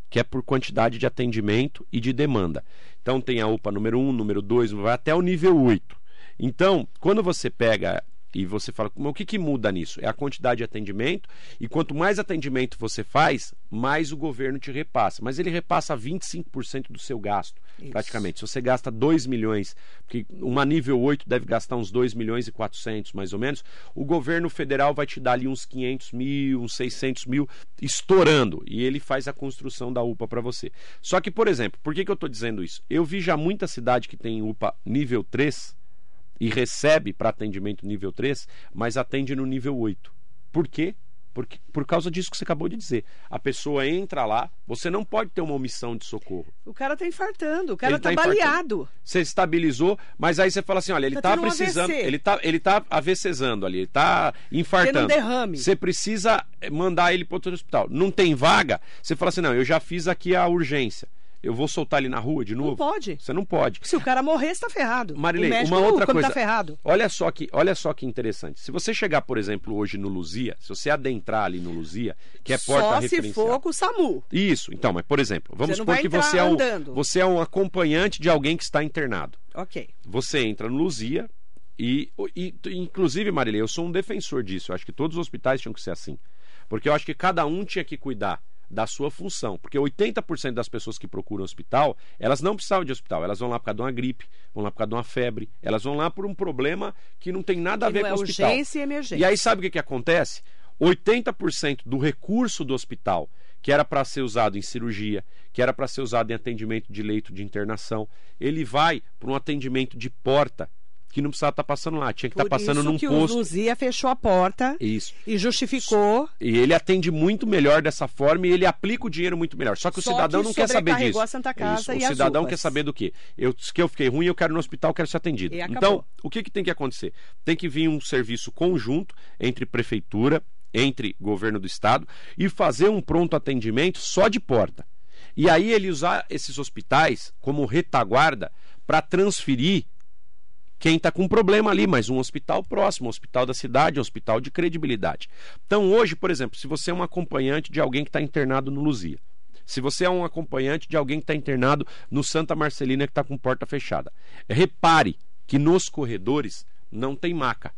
Speaker 2: que é por quantidade de atendimento e de demanda. Então tem a UPA número 1, número 2, vai até o nível 8. Então, quando você pega e você fala, o que, que muda nisso? É a quantidade de atendimento, e quanto mais atendimento você faz, mais o governo te repassa. Mas ele repassa 25% do seu gasto, Isso. praticamente. Se você gasta 2 milhões, porque uma nível 8 deve gastar uns 2 milhões e 400, mais ou menos, o governo federal vai te dar ali uns 500 mil, uns 600 mil, estourando, e ele faz a construção da UPA para você. Só que, por exemplo, por que, que eu estou dizendo isso? Eu vi já muita cidade que tem UPA nível 3, e recebe para atendimento nível 3, mas atende no nível 8. Por quê? Porque, por causa disso que você acabou de dizer. A pessoa entra lá, você não pode ter uma omissão de socorro.
Speaker 1: O cara está infartando, o cara está tá baleado.
Speaker 2: Você estabilizou, mas aí você fala assim: olha, ele está tá precisando, um ele está ele tá AVCzando ali, ele está infartando.
Speaker 1: Tendo um derrame.
Speaker 2: Você precisa mandar ele para outro hospital. Não tem vaga, você fala assim: não, eu já fiz aqui a urgência eu vou soltar ele na rua de novo?
Speaker 1: Não pode.
Speaker 2: Você não pode.
Speaker 1: Se o cara morrer, está ferrado.
Speaker 2: Marilei, uma outra
Speaker 1: tá
Speaker 2: coisa.
Speaker 1: Tá ferrado.
Speaker 2: Olha só que, olha só que interessante. Se você chegar, por exemplo, hoje no Luzia, se você adentrar ali no Luzia, que é porta
Speaker 1: Só
Speaker 2: referencial.
Speaker 1: se for com o SAMU.
Speaker 2: Isso. Então, mas por exemplo, vamos supor que você é um você é um acompanhante de alguém que está internado.
Speaker 1: OK.
Speaker 2: Você entra no Luzia e, e inclusive, Marilei, eu sou um defensor disso. Eu acho que todos os hospitais tinham que ser assim. Porque eu acho que cada um tinha que cuidar da sua função. Porque 80% das pessoas que procuram hospital, elas não precisavam de hospital. Elas vão lá por causa de uma gripe, vão lá por causa de uma febre, elas vão lá por um problema que não tem nada a ver
Speaker 1: com
Speaker 2: o é hospital.
Speaker 1: Urgência e emergência.
Speaker 2: E aí sabe o que, que acontece? 80% do recurso do hospital, que era para ser usado em cirurgia, que era para ser usado em atendimento de leito de internação, ele vai para um atendimento de porta que não precisava estar tá passando lá, tinha que estar tá passando num
Speaker 1: que
Speaker 2: posto.
Speaker 1: O Luzia fechou a porta
Speaker 2: Isso.
Speaker 1: e justificou.
Speaker 2: E ele atende muito melhor dessa forma e ele aplica o dinheiro muito melhor. Só que o
Speaker 1: Só
Speaker 2: cidadão
Speaker 1: que
Speaker 2: não quer saber disso.
Speaker 1: A Santa Casa
Speaker 2: Isso.
Speaker 1: E
Speaker 2: o cidadão quer saber do quê? Eu, que eu fiquei ruim, eu quero no hospital, quero ser atendido. Então, o que, que tem que acontecer? Tem que vir um serviço conjunto entre prefeitura, entre governo do estado e fazer um pronto atendimento só de porta. E aí ele usar esses hospitais como retaguarda para transferir quem está com problema ali, mas um hospital próximo, um hospital da cidade, um hospital de credibilidade. Então, hoje, por exemplo, se você é um acompanhante de alguém que está internado no Luzia, se você é um acompanhante de alguém que está internado no Santa Marcelina que está com porta fechada, repare que nos corredores não tem maca.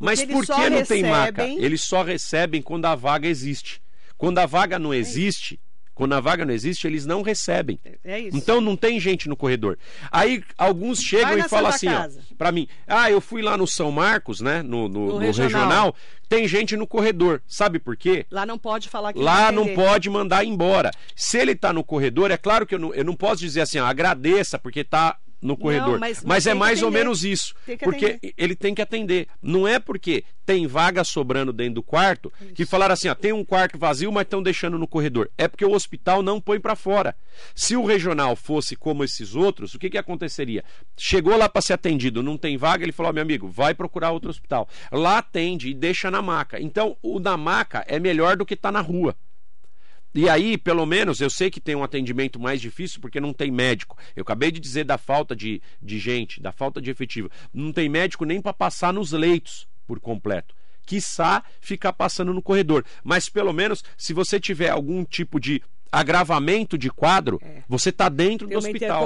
Speaker 2: Mas por que não recebem... tem maca? Eles só recebem quando a vaga existe. Quando a vaga não existe, quando a vaga não existe, eles não recebem.
Speaker 1: É isso.
Speaker 2: Então não tem gente no corredor. Aí alguns chegam e falam assim, para mim, ah, eu fui lá no São Marcos, né, no, no, no, no regional. regional. tem gente no corredor. Sabe por quê?
Speaker 1: Lá não pode falar que
Speaker 2: Lá não pode mandar embora. Se ele está no corredor, é claro que eu não, eu não posso dizer assim, ó, agradeça porque está no corredor. Não, mas, mas, mas é mais ou menos isso. Porque atender. ele tem que atender. Não é porque tem vaga sobrando dentro do quarto isso. que falaram assim, ó, tem um quarto vazio, mas estão deixando no corredor. É porque o hospital não põe para fora. Se o regional fosse como esses outros, o que, que aconteceria? Chegou lá para ser atendido, não tem vaga, ele falou, oh, meu amigo, vai procurar outro hospital. Lá atende e deixa na maca. Então, o da maca é melhor do que tá na rua. E aí, pelo menos, eu sei que tem um atendimento mais difícil porque não tem médico. Eu acabei de dizer da falta de, de gente, da falta de efetivo. Não tem médico nem para passar nos leitos por completo. Quiçá ficar passando no corredor. Mas pelo menos, se você tiver algum tipo de agravamento de quadro, é. você está dentro Tem do hospital.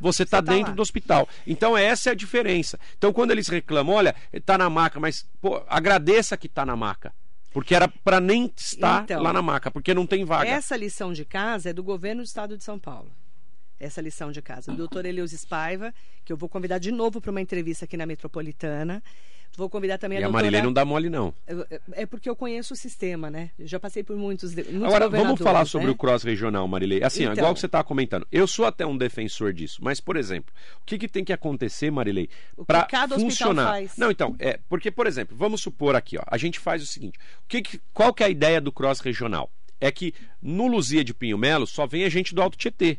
Speaker 2: Você está tá dentro lá. do hospital. Então essa é a diferença. Então quando eles reclamam, olha, está na maca, mas pô, agradeça que está na maca. Porque era para nem estar então, lá na maca, porque não tem vaga.
Speaker 1: Essa lição de casa é do governo do estado de São Paulo. Essa lição de casa. O doutor Eleusis Paiva, que eu vou convidar de novo para uma entrevista aqui na Metropolitana. Vou convidar também a
Speaker 2: e
Speaker 1: a
Speaker 2: Marilene não dá mole, não.
Speaker 1: É porque eu conheço o sistema, né? Eu já passei por muitos. muitos
Speaker 2: Agora, vamos falar sobre né? o cross regional, Marilene. Assim, então, igual que você estava comentando. Eu sou até um defensor disso, mas, por exemplo, o que, que tem que acontecer, Marilene, para funcionar? Não, então, é. Porque, por exemplo, vamos supor aqui, ó, a gente faz o seguinte: o que, que qual que é a ideia do cross regional? É que no Luzia de Pinho Melo só vem a gente do Alto Tietê.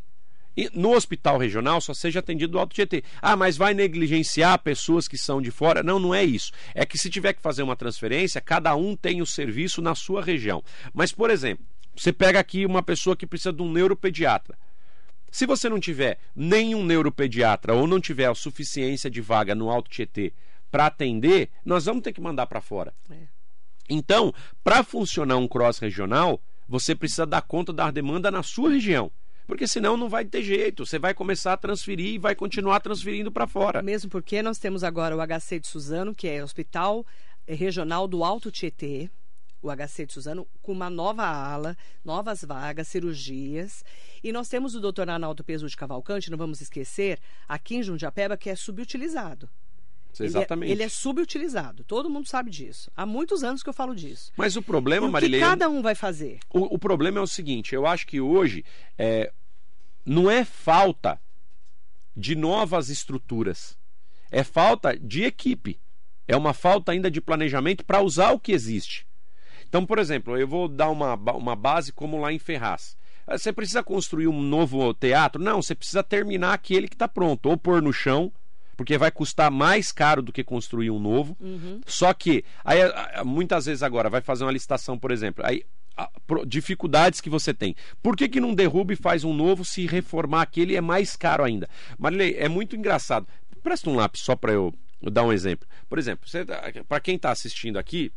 Speaker 2: E no hospital regional só seja atendido do Alto Tietê. Ah, mas vai negligenciar pessoas que são de fora? Não, não é isso. É que se tiver que fazer uma transferência, cada um tem o serviço na sua região. Mas, por exemplo, você pega aqui uma pessoa que precisa de um neuropediatra. Se você não tiver nenhum neuropediatra ou não tiver a suficiência de vaga no Alto Tietê para atender, nós vamos ter que mandar para fora. É. Então, para funcionar um cross regional, você precisa dar conta da demanda na sua região porque senão não vai ter jeito. Você vai começar a transferir e vai continuar transferindo para fora.
Speaker 1: Mesmo porque nós temos agora o HC de Suzano, que é Hospital Regional do Alto Tietê, o HC de Suzano, com uma nova ala, novas vagas, cirurgias. E nós temos o doutor Arnaldo Peso de Cavalcante, não vamos esquecer, aqui em Jundiapeba, que é subutilizado.
Speaker 2: Exatamente.
Speaker 1: Ele é, ele é, subutilizado. Todo mundo sabe disso. Há muitos anos que eu falo disso.
Speaker 2: Mas o problema, Marilene.
Speaker 1: O que cada um vai fazer?
Speaker 2: O, o, problema é o seguinte: eu acho que hoje é, não é falta de novas estruturas, é falta de equipe. É uma falta ainda de planejamento para usar o que existe. Então, por exemplo, eu vou dar uma, uma base como lá em Ferraz. Você precisa construir um novo teatro? Não, você precisa terminar aquele que está pronto, ou pôr no chão porque vai custar mais caro do que construir um novo. Uhum. Só que, aí, muitas vezes agora, vai fazer uma licitação, por exemplo, aí dificuldades que você tem. Por que, que não derruba e faz um novo se reformar aquele é mais caro ainda? Marilei, é muito engraçado. Presta um lápis só para eu dar um exemplo. Por exemplo, para quem está assistindo aqui,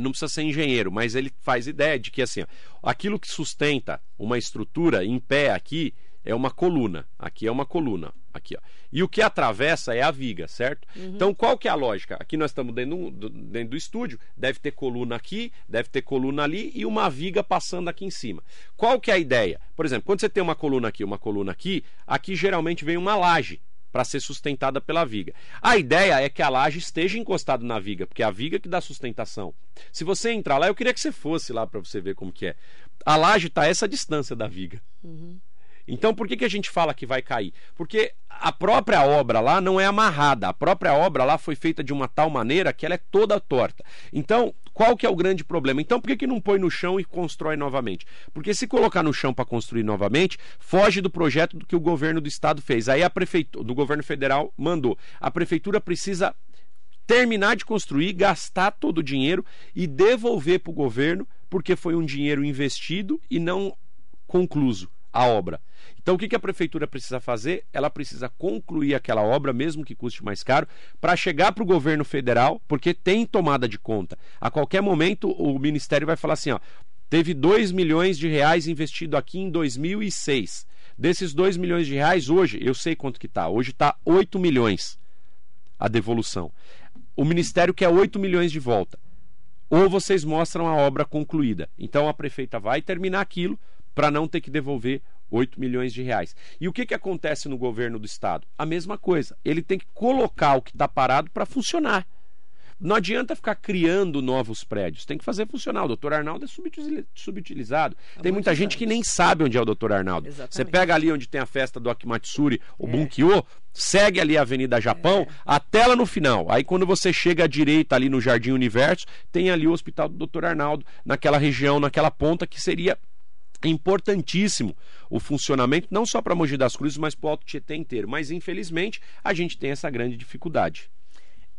Speaker 2: não precisa ser engenheiro, mas ele faz ideia de que assim, ó, aquilo que sustenta uma estrutura em pé aqui é uma coluna. Aqui é uma coluna. Aqui, ó. E o que atravessa é a viga, certo? Uhum. Então, qual que é a lógica? Aqui nós estamos dentro do, dentro do estúdio, deve ter coluna aqui, deve ter coluna ali e uma viga passando aqui em cima. Qual que é a ideia? Por exemplo, quando você tem uma coluna aqui, uma coluna aqui, aqui geralmente vem uma laje para ser sustentada pela viga. A ideia é que a laje esteja encostada na viga, porque é a viga que dá sustentação. Se você entrar lá, eu queria que você fosse lá para você ver como que é. A laje está a essa distância da viga. Uhum. Então, por que, que a gente fala que vai cair? Porque a própria obra lá não é amarrada. A própria obra lá foi feita de uma tal maneira que ela é toda torta. Então, qual que é o grande problema? Então, por que, que não põe no chão e constrói novamente? Porque se colocar no chão para construir novamente, foge do projeto que o governo do estado fez. Aí a prefeitura, do governo federal mandou. A prefeitura precisa terminar de construir, gastar todo o dinheiro e devolver para o governo, porque foi um dinheiro investido e não concluso a obra. Então, o que, a prefeitura precisa fazer? Ela precisa concluir aquela obra, mesmo que custe mais caro, para chegar para o governo federal, porque tem tomada de conta. A qualquer momento, o ministério vai falar assim: ó, teve 2 milhões de reais investido aqui em 2006. Desses 2 milhões de reais, hoje, eu sei quanto que está, hoje está 8 milhões a devolução. O ministério quer 8 milhões de volta. Ou vocês mostram a obra concluída. Então a prefeita vai terminar aquilo para não ter que devolver 8 milhões de reais. E o que, que acontece no governo do estado? A mesma coisa. Ele tem que colocar o que está parado para funcionar. Não adianta ficar criando novos prédios, tem que fazer funcionar. O doutor Arnaldo é subutilizado. Há tem muita gente que nem sabe onde é o doutor Arnaldo. Exatamente. Você pega ali onde tem a festa do Akimatsuri, o é. Bunkyo, segue ali a Avenida Japão, é. até lá no final. Aí quando você chega à direita ali no Jardim Universo, tem ali o Hospital do Dr. Arnaldo, naquela região, naquela ponta que seria importantíssimo o funcionamento, não só para Mogi das Cruzes, mas para o Alto Tietê inteiro. Mas infelizmente a gente tem essa grande dificuldade.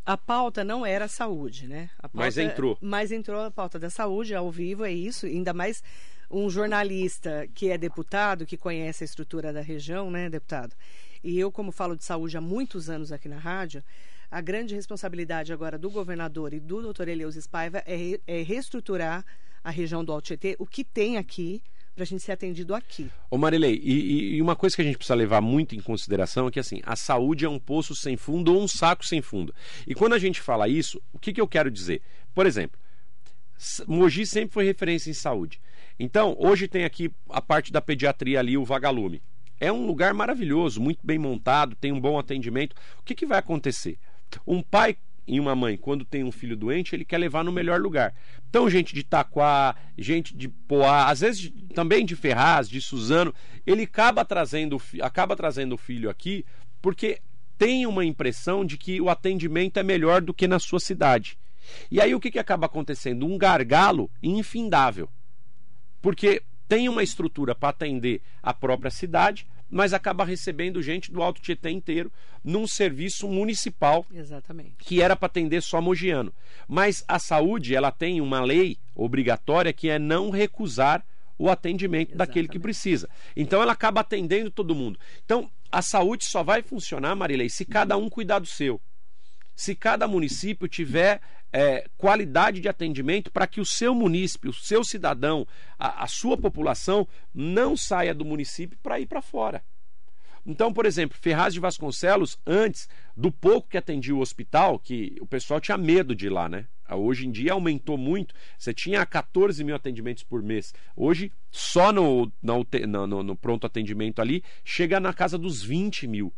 Speaker 1: A pauta não era saúde, né? Pauta,
Speaker 2: mas entrou.
Speaker 1: Mas entrou a pauta da saúde ao vivo, é isso. Ainda mais um jornalista que é deputado, que conhece a estrutura da região, né, deputado? E eu, como falo de saúde há muitos anos aqui na rádio, a grande responsabilidade agora do governador e do doutor Eleus Spaiva é, é reestruturar a região do Alto Tietê, o que tem aqui, para a gente ser atendido aqui.
Speaker 2: Ô Marilei, e, e, uma coisa que a gente precisa levar muito em consideração é que assim, a saúde é um poço sem fundo ou um saco sem fundo. E quando a gente fala isso, o que, que eu quero dizer? Por exemplo, Mogi sempre foi referência em saúde. Então, hoje tem aqui a parte da pediatria ali, o vagalume. É um lugar maravilhoso, muito bem montado, tem um bom atendimento. O que, que vai acontecer? Um pai e uma mãe, quando tem um filho doente, ele quer levar no melhor lugar. Então, gente de Taquá, gente de Poá, às vezes também de Ferraz, de Suzano, ele acaba trazendo, acaba trazendo o filho aqui porque tem uma impressão de que o atendimento é melhor do que na sua cidade. E aí o que, que acaba acontecendo? Um gargalo infindável. Porque tem uma estrutura para atender a própria cidade, mas acaba recebendo gente do Alto Tietê inteiro num serviço municipal
Speaker 1: Exatamente.
Speaker 2: que era para atender só mogiano. Mas a saúde, ela tem uma lei obrigatória que é não recusar o atendimento Exatamente. daquele que precisa. Então ela acaba atendendo todo mundo. Então a saúde só vai funcionar, Marilei, se cada um cuidar do seu se cada município tiver é, qualidade de atendimento para que o seu município, o seu cidadão, a, a sua população não saia do município para ir para fora. Então, por exemplo, Ferraz de Vasconcelos, antes do pouco que atendia o hospital, que o pessoal tinha medo de ir lá, né? Hoje em dia aumentou muito. Você tinha 14 mil atendimentos por mês. Hoje, só no, no, no, no pronto atendimento ali, chega na casa dos 20 mil.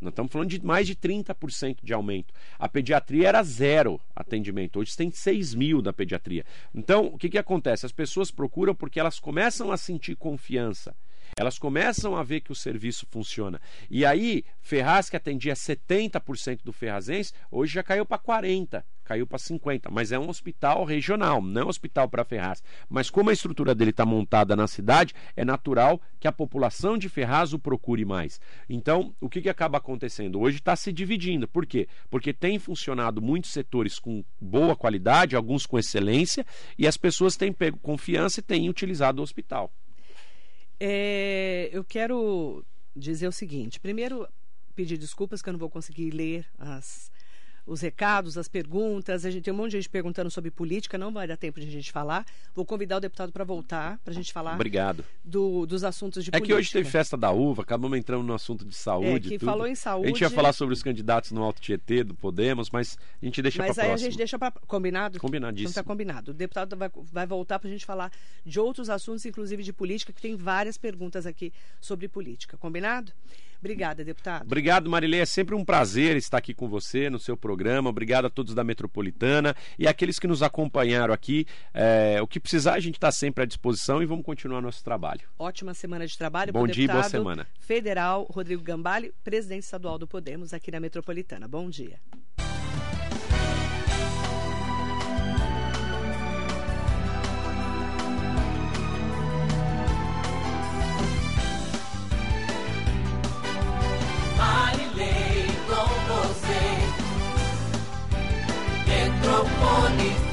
Speaker 2: Nós estamos falando de mais de 30% de aumento. A pediatria era zero atendimento. Hoje tem 6 mil da pediatria. Então, o que, que acontece? As pessoas procuram porque elas começam a sentir confiança. Elas começam a ver que o serviço funciona. E aí, Ferraz, que atendia 70% do ferrazense, hoje já caiu para 40% caiu para 50, mas é um hospital regional, não é um hospital para Ferraz. Mas como a estrutura dele está montada na cidade, é natural que a população de Ferraz o procure mais. Então, o que, que acaba acontecendo? Hoje está se dividindo. Por quê? Porque tem funcionado muitos setores com boa qualidade, alguns com excelência, e as pessoas têm pego confiança e têm utilizado o hospital.
Speaker 1: É, eu quero dizer o seguinte: primeiro, pedir desculpas que eu não vou conseguir ler as os recados, as perguntas. A gente tem um monte de gente perguntando sobre política, não vai dar tempo de a gente falar. Vou convidar o deputado para voltar, para a gente falar
Speaker 2: Obrigado.
Speaker 1: Do, dos assuntos de
Speaker 2: é
Speaker 1: política.
Speaker 2: É que hoje teve festa da uva, acabamos entrando no assunto de saúde. É,
Speaker 1: que falou em saúde.
Speaker 2: A gente ia falar sobre os candidatos no Alto Tietê, do Podemos, mas a gente deixa para próxima. Mas
Speaker 1: aí a gente deixa para... Combinado?
Speaker 2: Combinadíssimo.
Speaker 1: Então tá combinado. O deputado vai, vai voltar para a gente falar de outros assuntos, inclusive de política, que tem várias perguntas aqui sobre política. Combinado? Obrigada, deputado.
Speaker 2: Obrigado, Marilei. É sempre um prazer estar aqui com você no seu programa. Obrigado a todos da Metropolitana e aqueles que nos acompanharam aqui. É, o que precisar, a gente está sempre à disposição e vamos continuar nosso trabalho.
Speaker 1: Ótima semana de trabalho.
Speaker 2: Bom dia e boa semana.
Speaker 1: Federal Rodrigo Gambale, presidente estadual do Podemos aqui na Metropolitana. Bom dia.
Speaker 3: Metropolitana.